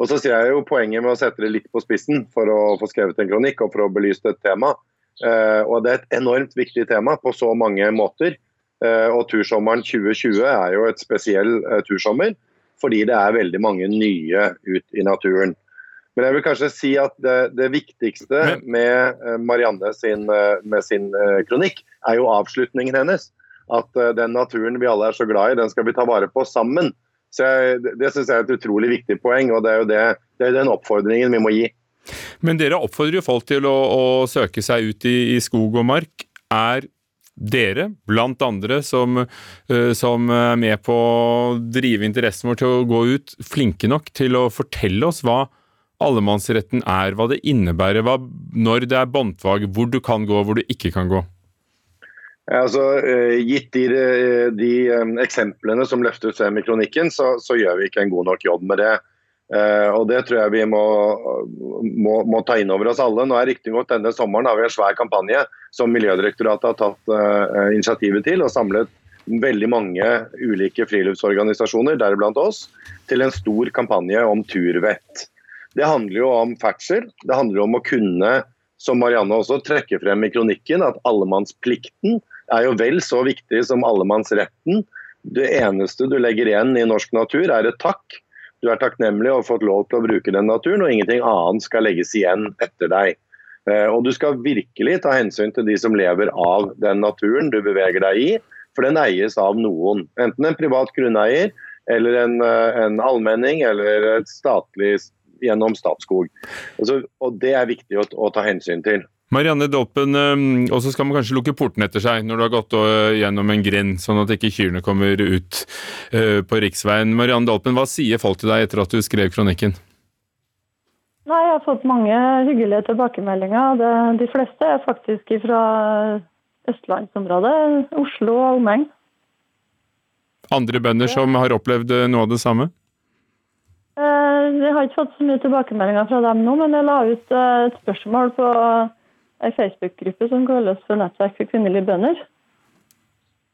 Og så sier jeg jo poenget med å sette det litt på spissen for å få skrevet en kronikk og for å belyse et tema. Uh, og det er et enormt viktig tema på så mange måter. og tursommeren 2020 er jo et spesiell tursommer fordi det er veldig mange nye ut i naturen. Men jeg vil kanskje si at det, det viktigste med eh, Marianne sin, eh, med sin eh, kronikk, er jo avslutningen hennes. At den naturen vi alle er så glad i, den skal vi ta vare på sammen. Så jeg, Det syns jeg er et utrolig viktig poeng, og det er jo det, det er den oppfordringen vi må gi. Men dere oppfordrer jo folk til å, å søke seg ut i, i, skog og mark. Er dere, blant andre, som, som, er med på å drive interessen vår til å gå ut, flinke nok til å fortelle oss hva allemannsretten er, hva det innebærer, hva, når det er båndtvag, hvor du kan gå, hvor du ikke kan gå? Altså, eh, gitt de, de, eksemplene som løftes frem i kronikken, så, så, gjør vi ikke en god nok jobb med det. Og Det tror jeg vi må, må, må ta inn over oss alle. Nå er Riktignok denne sommeren har vi en svær kampanje som Miljødirektoratet har tatt initiativet til. og samlet veldig mange ulike friluftsorganisasjoner, deriblant oss, til en stor kampanje om turvett. Det handler jo om ferdsel. Det handler om å kunne, som Marianne også trekker frem i kronikken, at allemannsplikten er jo vel så viktig som allemannsretten. Det eneste du legger igjen i norsk natur, er et takk du er takknemlig og har fått lov til å bruke den naturen, og ingenting annet skal legges igjen etter deg. Eh, og Du skal virkelig ta hensyn til de som lever av den naturen du beveger deg i, for den eies av noen. Enten en privat grunneier, eller en, eh, en allmenning, eller et statlig gjennom Statskog. Altså, og Det er viktig å, å ta hensyn til. Marianne Dolpen, ehm, og så skal man kanskje lukke porten etter seg når du har gått eh, gjennom en grind, sånn at ikke kyrne kommer ut eh, på riksveien. Marianne Dolpen, hva sier folk til deg etter at du skrev kronikken? Nei, Jeg har fått mange hyggelige tilbakemeldinger. Det, de fleste er faktisk fra østlandsområdet, Oslo og omegn. Andre bønder som har opplevd eh, noe av det samme? Jeg har ikke fått så mye tilbakemeldinger fra dem nå, men jeg la ut et spørsmål på ei Facebook-gruppe som kalles for Nettverk for kvinnelige bønder.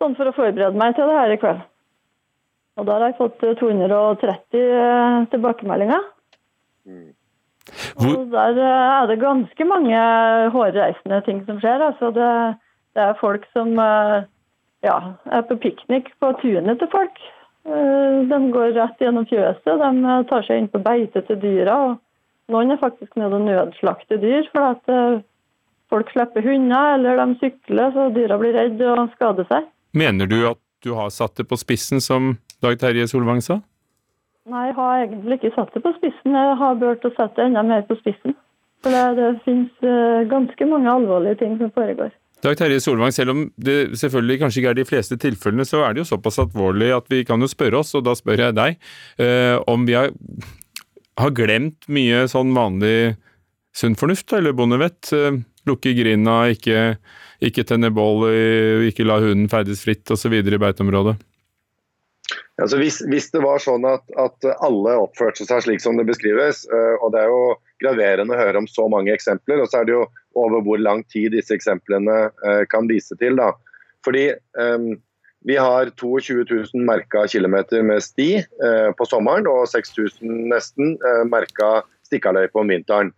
Sånn for å forberede meg til det her i kveld. Og da har jeg fått 230 eh, tilbakemeldinger. Mm. Og der eh, er det ganske mange hårreisende ting som skjer. Altså det, det er folk som eh, ja, er på piknik på tunet til folk. De går rett gjennom fjøset. De tar seg inn på beite til dyra. Noen er faktisk nede og nødslakter dyr. for at folk slipper hunder eller de sykler så dyra blir redde og skader seg. Mener du at du har satt det på spissen, som Dag Terje Solvang sa? Nei, jeg har egentlig ikke satt det på spissen. Jeg har burt å sette det enda mer på spissen. For det, det finnes ganske mange alvorlige ting som foregår. Dag Terje Solvang, selv om det selvfølgelig kanskje ikke er de fleste tilfellene, så er det jo såpass alvorlig at vi kan jo spørre oss, og da spør jeg deg, eh, om vi har, har, glemt mye sånn vanlig sunn fornuft, eller bondevett. Eh, lukke grinda, ikke, ikke tenne bål, ikke la hunden ferdes fritt osv. i beiteområdet? Altså hvis, hvis, det var sånn at, at, alle oppførte seg slik som det beskrives, eh, og det er jo graverende å høre om så mange eksempler, og så er det jo over hvor lang tid disse eksemplene eh, kan vise til. da. Fordi um, vi har 22 000 merka kilometer med sti uh, på sommeren og 6000 nesten uh, merka stikkaløype om vinteren.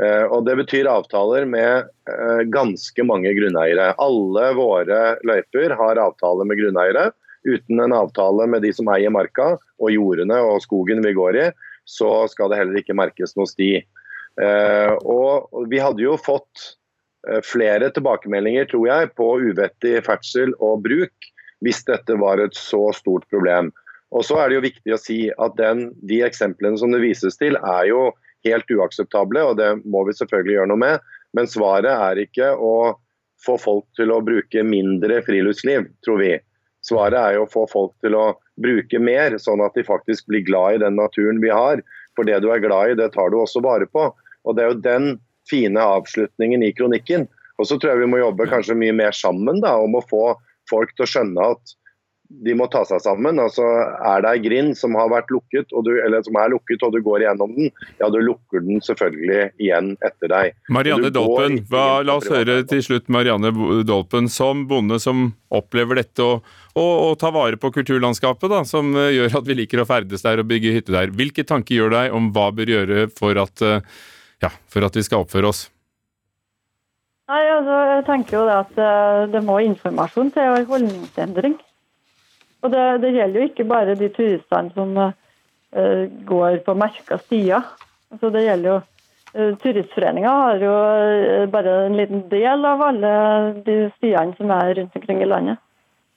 Uh, og Det betyr avtaler med uh, ganske mange grunneiere. Alle våre løyper har avtale med grunneiere. Uten en avtale med de som eier marka og jordene og skogen vi går i, så skal det heller ikke merkes noe sti. Eh, og Vi hadde jo fått flere tilbakemeldinger tror jeg, på uvettig ferdsel og bruk hvis dette var et så stort problem. Og så er det jo viktig å si at den, De eksemplene som det vises til, er jo helt uakseptable, og det må vi selvfølgelig gjøre noe med. Men svaret er ikke å få folk til å bruke mindre friluftsliv, tror vi. Svaret er jo å få folk til å bruke mer, sånn at de faktisk blir glad i den naturen vi har. For det du er glad i, det tar du også vare på. Og Det er jo den fine avslutningen i kronikken. Og så tror jeg vi må jobbe kanskje mye mer sammen da, om å få folk til å skjønne at de må ta seg sammen. altså Er det ei grind som har vært lukket, du, eller som er lukket og du går gjennom den, ja, du lukker den selvfølgelig igjen etter deg. Marianne Dolpen, hva, la oss høre til slutt Marianne Dolpen, som bonde som opplever dette og, og, og tar vare på kulturlandskapet, da, som eh, gjør at vi liker å ferdes der og bygge hytte der. Hvilke tanker gjør deg om hva bør gjøre for at, eh, ja, for at vi skal oppføre oss? Nei, altså, jeg tenker jo det at eh, det må informasjon til og holdningsendring. Og det, det, gjelder jo ikke bare de turistene som uh, går på merka stier. Altså det gjelder jo uh, Turistforeninga har jo uh, bare en liten del av alle de stiene som er rundt omkring i landet.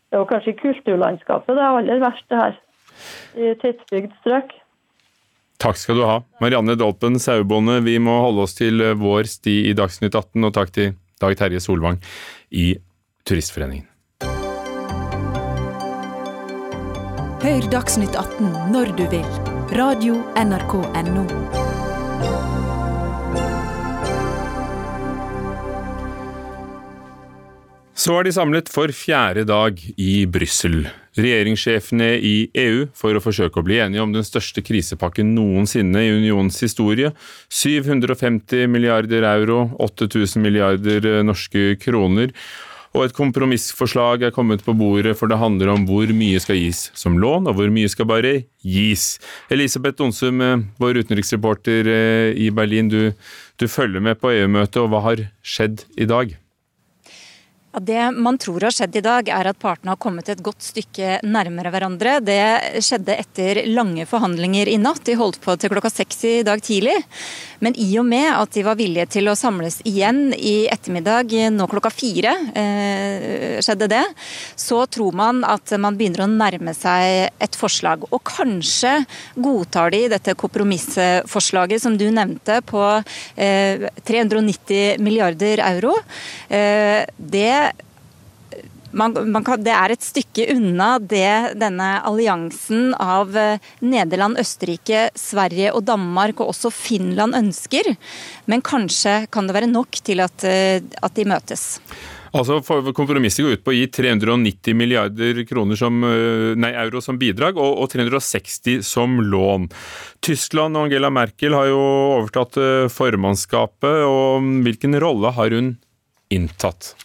Det er jo kanskje kulturlandskapet det er aller verst, det her. I tettbygd strøk. Takk skal du ha. Marianne Dolpen, sauebonde, vi må holde oss til vår sti i Dagsnytt 18, og takk til Dag Terje Solvang i Turistforeningen. Hør Dagsnytt 18 når du vil. Radio NRK Radio.nrk.no. Så er de samlet for fjerde dag i Brussel. regjeringssjefene i EU for å forsøke å bli enige om den største krisepakken noensinne i unionens historie. 750 milliarder euro, 8000 milliarder eh, norske kroner. Og et kompromissforslag er kommet på bordet, for det handler om hvor mye skal gis som lån, og hvor mye skal bare gis. Elisabeth Donsum, eh, vår utenriksreporter eh, i Berlin, du, du følger med på EU-møtet, og hva har skjedd i dag? Det man tror har skjedd i dag, er at partene har kommet et godt stykke nærmere hverandre. Det skjedde etter lange forhandlinger i natt. De holdt på til klokka seks i dag tidlig. Men i og med at de var villige til å samles igjen i ettermiddag, nå klokka fire eh, skjedde det, så tror man at man begynner å nærme seg et forslag. Og kanskje godtar de dette kompromissforslaget som du nevnte, på eh, 390 milliarder euro. Eh, det man, man kan, det er et stykke unna det denne alliansen av eh, Nederland, Østerrike, Sverige og Danmark og også Finland ønsker. Men kanskje kan det være nok til at, eh, at de møtes. Altså Kompromisset går ut på å gi 390 milliarder som, eh, nei, euro som bidrag og, og, 360 som lån. Tyskland og Angela Merkel har jo overtatt formannskapet. og Hvilken rolle har hun inntatt?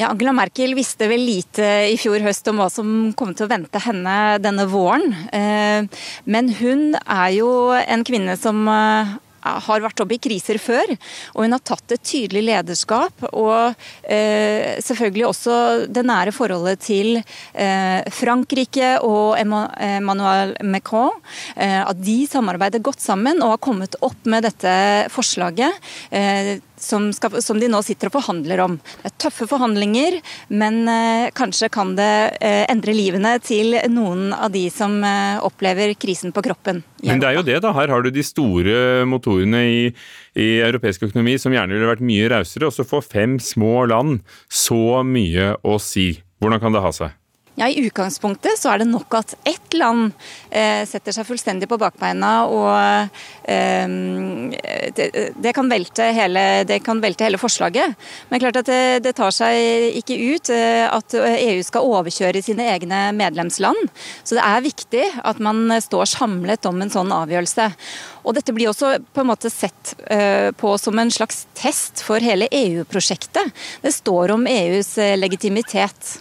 Ja, Angela Merkel visste vel lite i fjor høst om hva som kom til å vente henne denne våren. Eh, men hun er jo en kvinne som eh, har vært oppe i kriser før, og hun har tatt et tydelig lederskap. Og eh, selvfølgelig også det nære forholdet til Frankrike og Emmanuel Macron. At de samarbeider godt sammen og har kommet opp med dette forslaget. Som, skal, som, de nå sitter og forhandler om. Det er tøffe forhandlinger, men eh, kanskje kan det eh, endre livene til noen av de som eh, opplever krisen på kroppen. Men det er jo det, da. Her har du de store motorene i, i europeisk økonomi som gjerne ville vært mye rausere, og så får fem små land så mye å si. Hvordan kan det ha seg? Ja, I utgangspunktet så er det nok at ett land eh, setter seg fullstendig på bakbeina og eh, det, det, kan hele, det, kan velte hele, forslaget. Men klart at det, det tar seg ikke ut eh, at EU skal overkjøre sine egne medlemsland. Så det er viktig at man står samlet om en sånn avgjørelse. Og Dette blir også på en måte sett eh, på som en slags test for hele EU-prosjektet. Det står om EUs eh, legitimitet.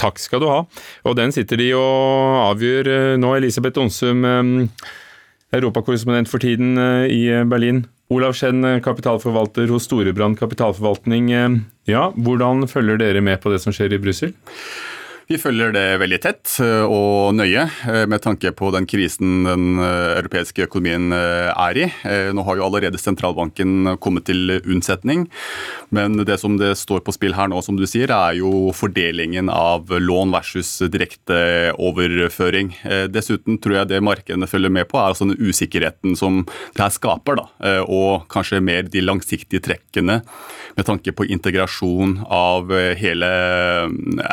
Takk skal du ha. Og den sitter de og avgjør nå. Elisabeth Onsum, eh, europakorrespondent for tiden eh, i Berlin. Olav Skjenn, kapitalforvalter hos Storebrand kapitalforvaltning. Ja, hvordan følger dere med på det som skjer i Brussel? Vi følger det veldig tett eh, og nøye eh, med tanke på den krisen den eh, europeiske økonomien er i. Nå har jo allerede sentralbanken kommet til unnsetning, men det som det står på spill her nå, som du sier, er jo fordelingen av lån versus direkte overføring. Dessuten tror jeg det markedene følger med på, er altså den usikkerheten som det her skaper, da, og kanskje mer de langsiktige trekkene med tanke på integrasjon av hele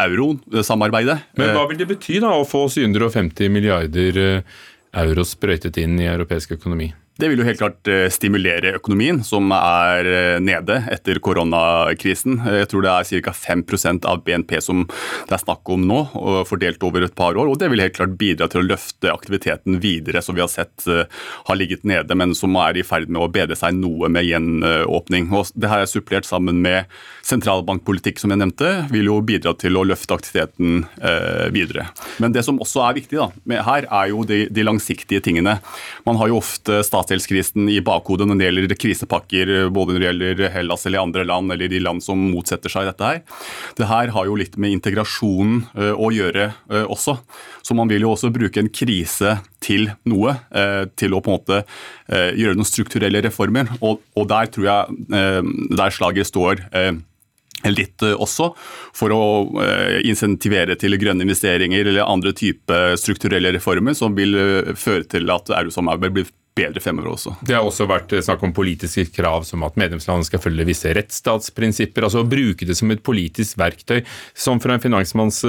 euroen samarbeidet. Men hva vil det bety da å få 750 milliarder eh, euro sprøytet inn i europeisk økonomi? Det vil jo helt klart eh, stimulere økonomien, som er eh, nede etter koronakrisen. Jeg tror det er ca. 5% av BNP som det er snakk om nå, fordelt over et par år. og Det vil helt klart bidra til å løfte aktiviteten videre, som vi har sett har ligget nede, men som er i ferd med å bedre seg noe med gjenåpning. Og det her er supplert sammen med sentralbankpolitikk, som jeg nevnte, vil jo bidra til å løfte aktiviteten eh, videre. Men det som også er viktig da, her, er jo de, de, langsiktige tingene. Man har jo ofte statsgjeldskrisen i bakhodet når det gjelder krisepakker, både når det gjelder Hellas eller andre land, eller de land som motsetter seg dette her. Det her har jo litt med integrasjonen eh, å gjøre eh, også. Så man vil jo også bruke en krise til noe, eh, til å på en måte eh, gjøre noen strukturelle reformer. Og, der tror jeg eh, der slaget står litt også, for å insentivere til grønne investeringer eller andre type strukturelle reformer som vil føre til at eurosamarbeidet blir bedre fremover også. Det har også vært snakk om politiske krav som at medlemslandene skal følge visse rettsstatsprinsipper. altså å Bruke det som et politisk verktøy. Som fra en finansmanns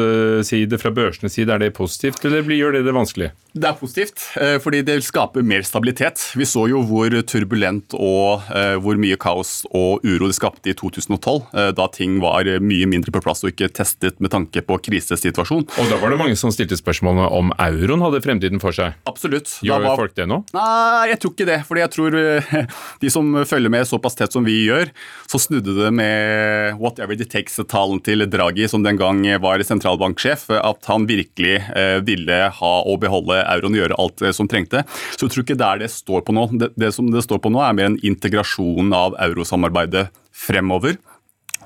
side, fra børsenes side, er det positivt, eller gjør det det vanskelig? Det er positivt, eh, fordi det vil skape mer stabilitet. Vi så jo hvor turbulent og eh, hvor mye kaos og uro det skapte i 2012, eh, da ting var mye mindre på plass og ikke testet med tanke på krisesituasjon. Og da var det mange som stilte spørsmålene om euroen hadde fremtiden for seg. Absolutt. Gjør var... folk det nå? Nei, jeg tror ikke det. fordi jeg tror [laughs] de som følger med såpass tett som vi gjør, så snudde det med whatever it takes-talen til Draghi, som den gang var sentralbanksjef, at han virkelig ville ha og beholde euroen gjøre alt som trengte. Så jeg tror ikke det er det står på nå. Det, det som det står på nå, er mer en integrasjon av eurosamarbeidet fremover.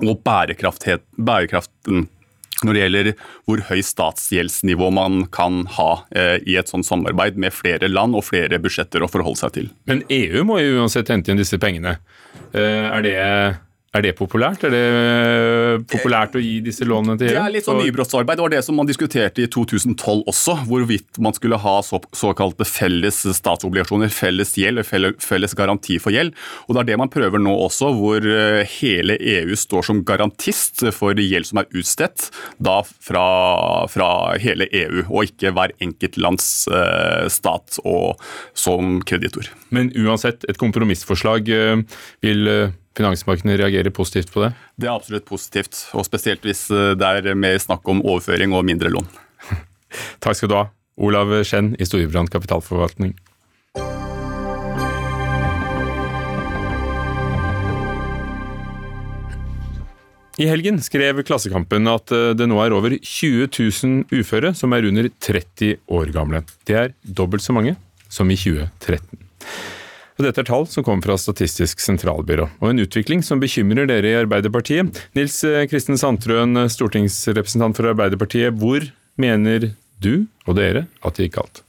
Og bærekraften når det gjelder hvor høy statsgjeldsnivå man kan ha eh, i et sånt samarbeid med flere land og flere budsjetter å forholde seg til. Men EU må jo uansett hente inn disse pengene. Eh, er det er det populært? Er det eh, populært å gi disse lånene til EU? Det er litt sånn nybrottsarbeid. Det var det som man diskuterte i 2012 også. Hvorvidt man skulle ha så, såkalte felles statsobligasjoner, felles gjeld, felles garanti for gjeld. Og Det er det man prøver nå også, hvor eh, hele EU står som garantist for gjeld som er utstedt da fra, fra hele EU, og ikke hver enkelt lands eh, stat og som kreditor. Men uansett, et kompromissforslag vil finansmarkedene reagerer positivt på det? Det er absolutt positivt, og spesielt hvis eh, det er mer snakk om overføring og mindre lån. [laughs] Takk skal du ha, Olav Skjenn i Storebrand kapitalforvaltning. I helgen skrev Klassekampen at eh, det nå er over 20 000 uføre som er under 30 år gamle. Det er dobbelt så mange som i 2013. Og dette er tall som kommer fra Statistisk sentralbyrå, og en utvikling som bekymrer dere i Arbeiderpartiet. Nils eh, Kristen Sandtrøen, stortingsrepresentant for Arbeiderpartiet. Hvor mener du og dere at det gikk galt?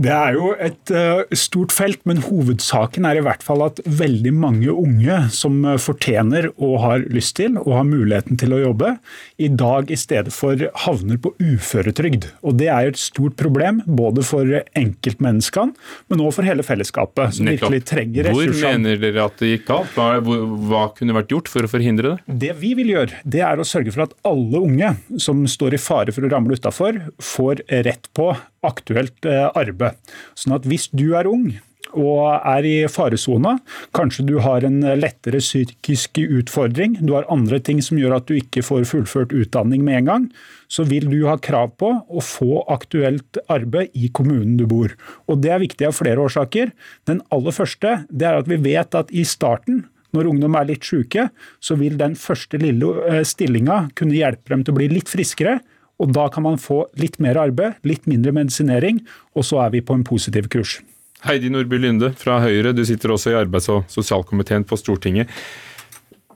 Det er jo et uh, stort felt, men hovedsaken er i hvert fall at veldig mange unge som uh, fortjener og har lyst til og har muligheten til å jobbe, i dag i stedet for havner på uføretrygd. Og Det er jo et stort problem både for enkeltmenneskene, men også for hele fellesskapet. som Nettopp. virkelig trenger ressursene. Hvor mener dere at det gikk galt? Hva, hva kunne vært gjort for å forhindre det? Det vi vil gjøre, det er å sørge for at alle unge som står i fare for å ramle utafor, får rett på aktuelt eh, arbeid. Sånn at hvis du er ung og er i faresona, kanskje du har en lettere psykisk utfordring, du har andre ting som gjør at du ikke får fullført utdanning med en gang, så vil du ha krav på å få aktuelt arbeid i kommunen du bor. Og Det er viktig av flere årsaker. Den aller første det er at vi vet at i starten når ungdom er litt syke, så vil den første lille eh, stillinga kunne hjelpe dem til å bli litt friskere, og Da kan man få litt mer arbeid, litt mindre medisinering, og så er vi på en positiv kurs. Heidi Nordby Lynde fra Høyre, du sitter også i arbeids- og sosialkomiteen på Stortinget.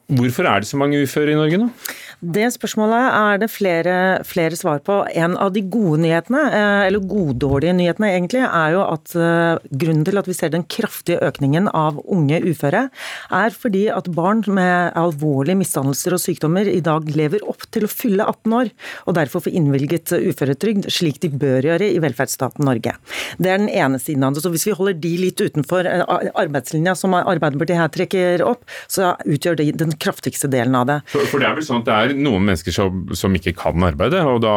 Hvorfor er det så mange uføre i Norge nå? Det spørsmålet er det flere, flere, svar på. En av de gode nyhetene, eh, eller goddårlige nyhetene egentlig, er jo at eh, grunnen til at vi ser den kraftige økningen av unge uføre, er fordi at barn med alvorlige misdannelser og sykdommer i dag lever opp til å fylle 18 år, og derfor får innvilget uføretrygd, slik de bør gjøre i velferdsstaten Norge. Det er den ene siden av det. Så hvis vi holder de litt utenfor eh, arbeidslinja, som Arbeiderpartiet her trekker opp, så utgjør de den kraftigste delen av det. For, for det er vel sånn at det er noen mennesker som, som ikke kan arbeide, og da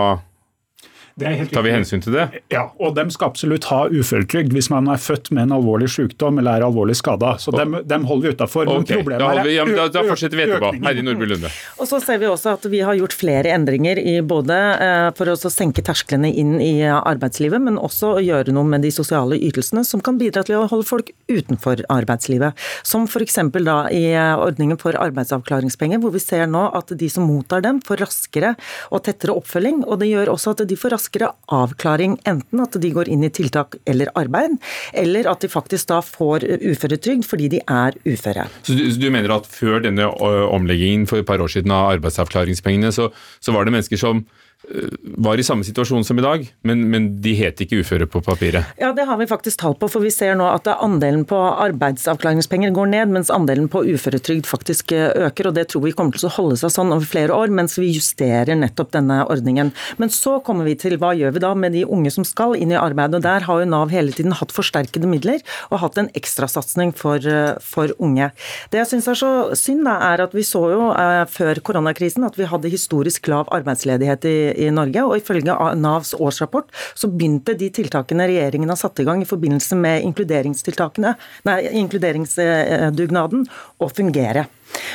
Tar vi hensyn til det? Ja, og de skal absolutt ha uføretrygd hvis man er født med en alvorlig sykdom eller er alvorlig skada. Så dem, dem, holder vi utafor. Okay. Da, ja, da, da, fortsetter vi etterpå. Heidi Nordby Lunde. Og så ser vi også at vi har gjort flere endringer i både eh, for å senke tersklene inn i arbeidslivet, men også å gjøre noe med de sosiale ytelsene som kan bidra til å holde folk utenfor arbeidslivet. Som f.eks. da i ordningen for arbeidsavklaringspenger, hvor vi ser nå at de som mottar dem, får raskere og tettere oppfølging. og det gjør også at de får raskere raskere avklaring. Enten at de går inn i tiltak eller arbeid, eller at de faktisk da får uføretrygd fordi de er uføre. Så du, så du mener at før denne omleggingen for et par år siden av arbeidsavklaringspengene, så, så var det mennesker som var i samme situasjon som i dag, men, men, de het ikke uføre på papiret? Ja, det har vi faktisk tall på, for vi ser nå at andelen på arbeidsavklaringspenger går ned, mens andelen på uføretrygd faktisk eh, øker. og Det tror vi kommer til å holde seg sånn over flere år, mens vi justerer nettopp denne ordningen. Men så kommer vi til hva gjør vi da med de unge som skal inn i arbeid. og Der har jo Nav hele tiden hatt forsterkede midler og hatt en ekstrasatsing for, eh, for unge. Det jeg syns er så synd, da, er at vi så jo eh, før koronakrisen at vi hadde historisk lav arbeidsledighet i, i Norge. og Ifølge Navs årsrapport så begynte de tiltakene regjeringen har satt i gang i forbindelse med inkluderingstiltakene, nei, inkluderingsdugnaden, å fungere.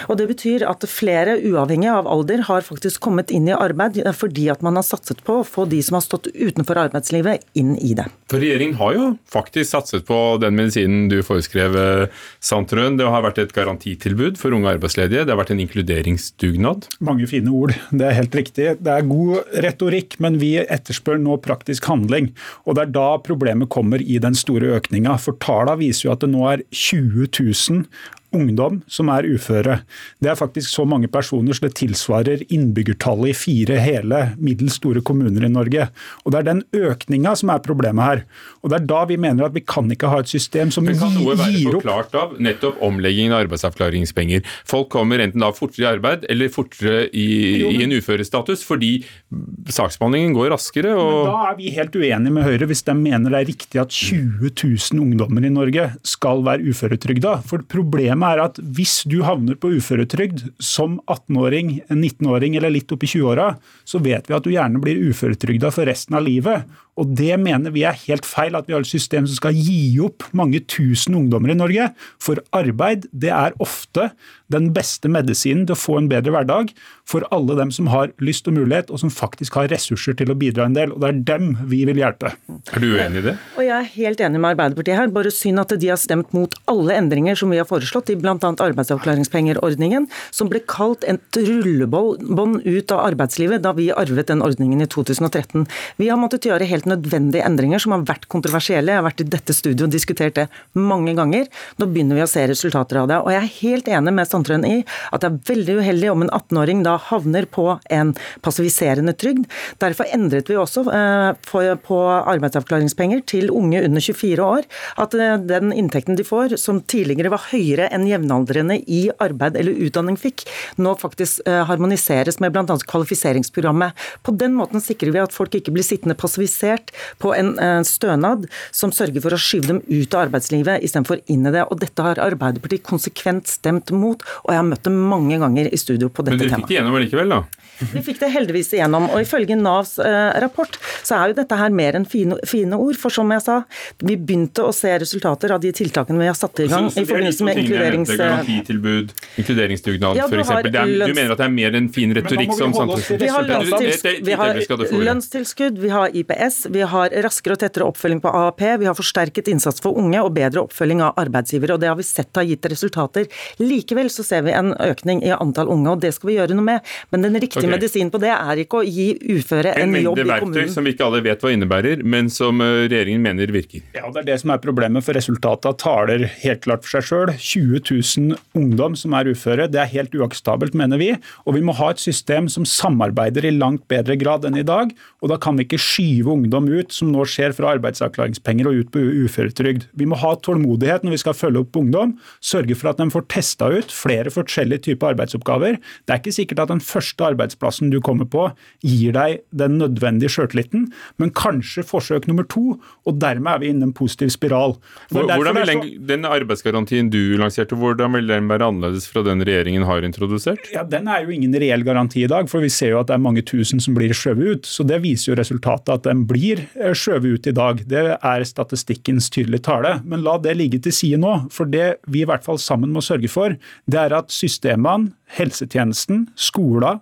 Og Det betyr at flere, uavhengig av alder, har faktisk kommet inn i arbeid fordi at man har satset på å få de som har stått utenfor arbeidslivet, inn i det. For Regjeringen har jo faktisk satset på den medisinen du foreskrev, eh, Sandtrøen. Det har vært et garantitilbud for unge arbeidsledige. Det har vært en inkluderingsdugnad. Mange fine ord, det er helt riktig. Det er god retorikk, men vi etterspør nå praktisk handling. Og Det er da problemet kommer i den store økninga. For tallene viser jo at det nå er 20 000 ungdom som er uføre. Det er faktisk så mange personer så det tilsvarer innbyggertallet i fire hele middels store kommuner i Norge. Og Det er den økninga som er problemet her. Og Det er da vi mener at vi kan ikke ha et system som gir opp Kan noe være forklart av nettopp omleggingen av arbeidsavklaringspenger? Folk kommer enten da fortere i arbeid eller fortere i, i en uførestatus fordi saksbehandlingen går raskere. Og... Men da er vi helt uenige med Høyre hvis de mener det er riktig at 20 000 ungdommer i Norge skal være uføretrygda. For problemet Problemet er at hvis du havner på uføretrygd som 18-åring, 19-åring eller litt opp i 20-åra, så vet vi at du gjerne blir uføretrygda for resten av livet. Og Det mener vi er helt feil, at vi har et system som skal gi opp mange tusen ungdommer i Norge. For arbeid det er ofte den beste medisinen til å få en bedre hverdag for alle dem som har lyst og mulighet, og som faktisk har ressurser til å bidra en del. Og Det er dem vi vil hjelpe. Er du uenig i det? Og Jeg er helt enig med Arbeiderpartiet her. Bare synd at de har stemt mot alle endringer som vi har foreslått i bl.a. arbeidsavklaringspengerordningen, som ble kalt et rullebånd ut av arbeidslivet da vi arvet den ordningen i 2013. Vi har måttet gjøre helt nødvendige endringer som har vært kontroversielle. Jeg har vært i dette studioet og diskutert det mange ganger. Nå begynner vi å se resultater av det. Og jeg er helt enig med Sandtrøen i at det er veldig uheldig om en 18-åring da havner på en passiviserende trygd. Derfor endret vi også eh, på arbeidsavklaringspenger til unge under 24 år. At eh, den inntekten de får, som tidligere var høyere enn jevnaldrende i arbeid eller utdanning fikk, nå faktisk eh, harmoniseres med bl.a. kvalifiseringsprogrammet. På den måten sikrer vi at folk ikke blir sittende passivisert på en stønad som sørger for å skyve dem ut av arbeidslivet istedenfor inn i det. Og dette har Arbeiderpartiet konsekvent stemt mot, og jeg har møtt dem mange ganger i studio på dette temaet. Men dere fikk det gjennom likevel, da? Vi fikk det heldigvis igjennom. Og ifølge Navs eh, rapport så er jo dette her mer enn fine, fine, ord. For som jeg sa, vi begynte å se resultater av de tiltakene vi har satt i gang. Så, så i forbindelse med inkluderings... Garantitilbud, inkluderingsdugnad ja, f.eks. Du mener at det er mer enn fin retorikk som samfunnsresultat? Vi har, lønnstilskudd, vi har lønnstilskudd, vi har IPS, vi har raskere og tettere oppfølging på AAP, vi har forsterket innsats for unge og bedre oppfølging av arbeidsgivere. og Det har vi sett har gitt resultater. Likevel så ser vi en økning i antall unge, og det skal vi gjøre noe med. Men den riktige okay. medisin på det er ikke å gi uføre en, en jobb i kommunen. En mengde verktøy som vi ikke alle vet hva innebærer, men som eh, regjeringen mener virker. Ja, Det er det som er problemet, for resultatet taler helt klart for seg sjøl. 20 000 ungdom som er uføre. Det er helt uakseptabelt, mener vi. Og vi må ha et system som samarbeider i langt bedre grad enn i dag. Og da kan vi ikke skyve ungdom ut, som nå skjer fra arbeidsavklaringspenger og ut på uføretrygd. Vi må ha tålmodighet når vi skal følge opp ungdom. Sørge for at de får testa ut flere forskjellige typer arbeidsoppgaver. Det er ikke sikkert at den første arbeidsplassen du kommer på, gir deg den nødvendige sjøltilliten, men kanskje forsøk nummer to, og dermed er vi inne i en positiv spiral. Hvordan vil den, den, arbeidsgarantien du lanserte, hvordan vil den være annerledes fra den regjeringen har introdusert? Ja, Den er jo ingen reell garanti i dag, for vi ser jo at det er mange tusen som blir skjøvet ut. Så det viser jo resultatet at den blir eh, skjøvet ut i dag. Det er statistikkens tydelige tale. Men la det ligge til side nå. For det vi i hvert fall sammen må sørge for, det er at systemene helsetjenesten, skoler,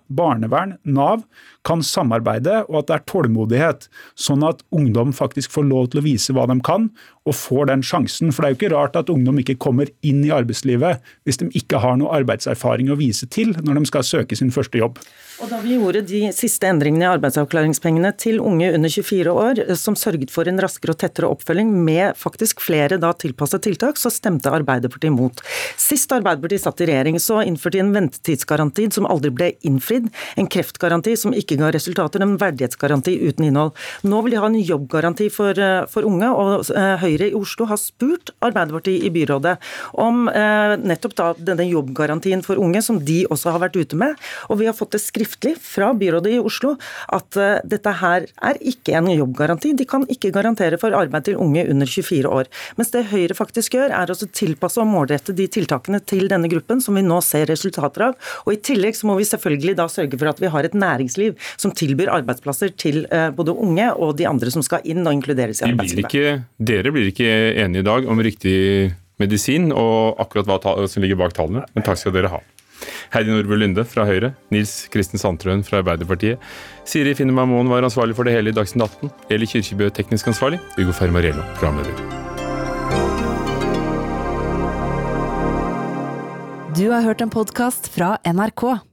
barnevern, Nav kan samarbeide, og at det er tålmodighet, sånn at ungdom faktisk får lov til å vise hva de kan, og får den sjansen. For det er jo ikke rart at ungdom ikke kommer inn i arbeidslivet hvis de ikke har noe arbeidserfaring å vise til når de skal søke sin første jobb. Og Da vi gjorde de siste endringene i arbeidsavklaringspengene til unge under 24 år, eh, som sørget for en raskere og tettere oppfølging med faktisk flere da tilpassede tiltak, så stemte Arbeiderpartiet imot. Sist Arbeiderpartiet satt i regjering, så innførte de en ventetidsgaranti som aldri ble innfridd, en kreftgaranti som ikke ga resultater, en verdighetsgaranti uten innhold. Nå vil de ha en jobbgaranti for, eh, for unge, og eh, Høyre i Oslo har spurt Arbeiderpartiet i byrådet om eh, nettopp da denne jobbgarantien for unge, som de også har vært ute med. Og vi har fått det skriftlig fra byrådet i Oslo at eh, dette her er ikke en jobbgaranti. De kan ikke garantere for arbeid til unge under 24 år. Mens det Høyre faktisk gjør, er å tilpasse og målrette de tiltakene til denne gruppen, som vi nå ser resultater av. Og I tillegg så må vi selvfølgelig da sørge for at vi har et næringsliv som tilbyr arbeidsplasser til uh, både unge og de andre som skal inn og inkluderes i arbeidslivet. dere blir ikke enige i dag om riktig medisin og akkurat hva som ligger bak tallene, men takk skal dere ha. Heidi Nordby Lunde fra Høyre, Nils Kristen Sandtrøen fra Arbeiderpartiet. Siri Finnemar Moen var ansvarlig for det hele i Dagsnytt 18. Eli Kirkebø teknisk ansvarlig. Ugo Fermariello programleder. Du har hørt en podkast fra NRK.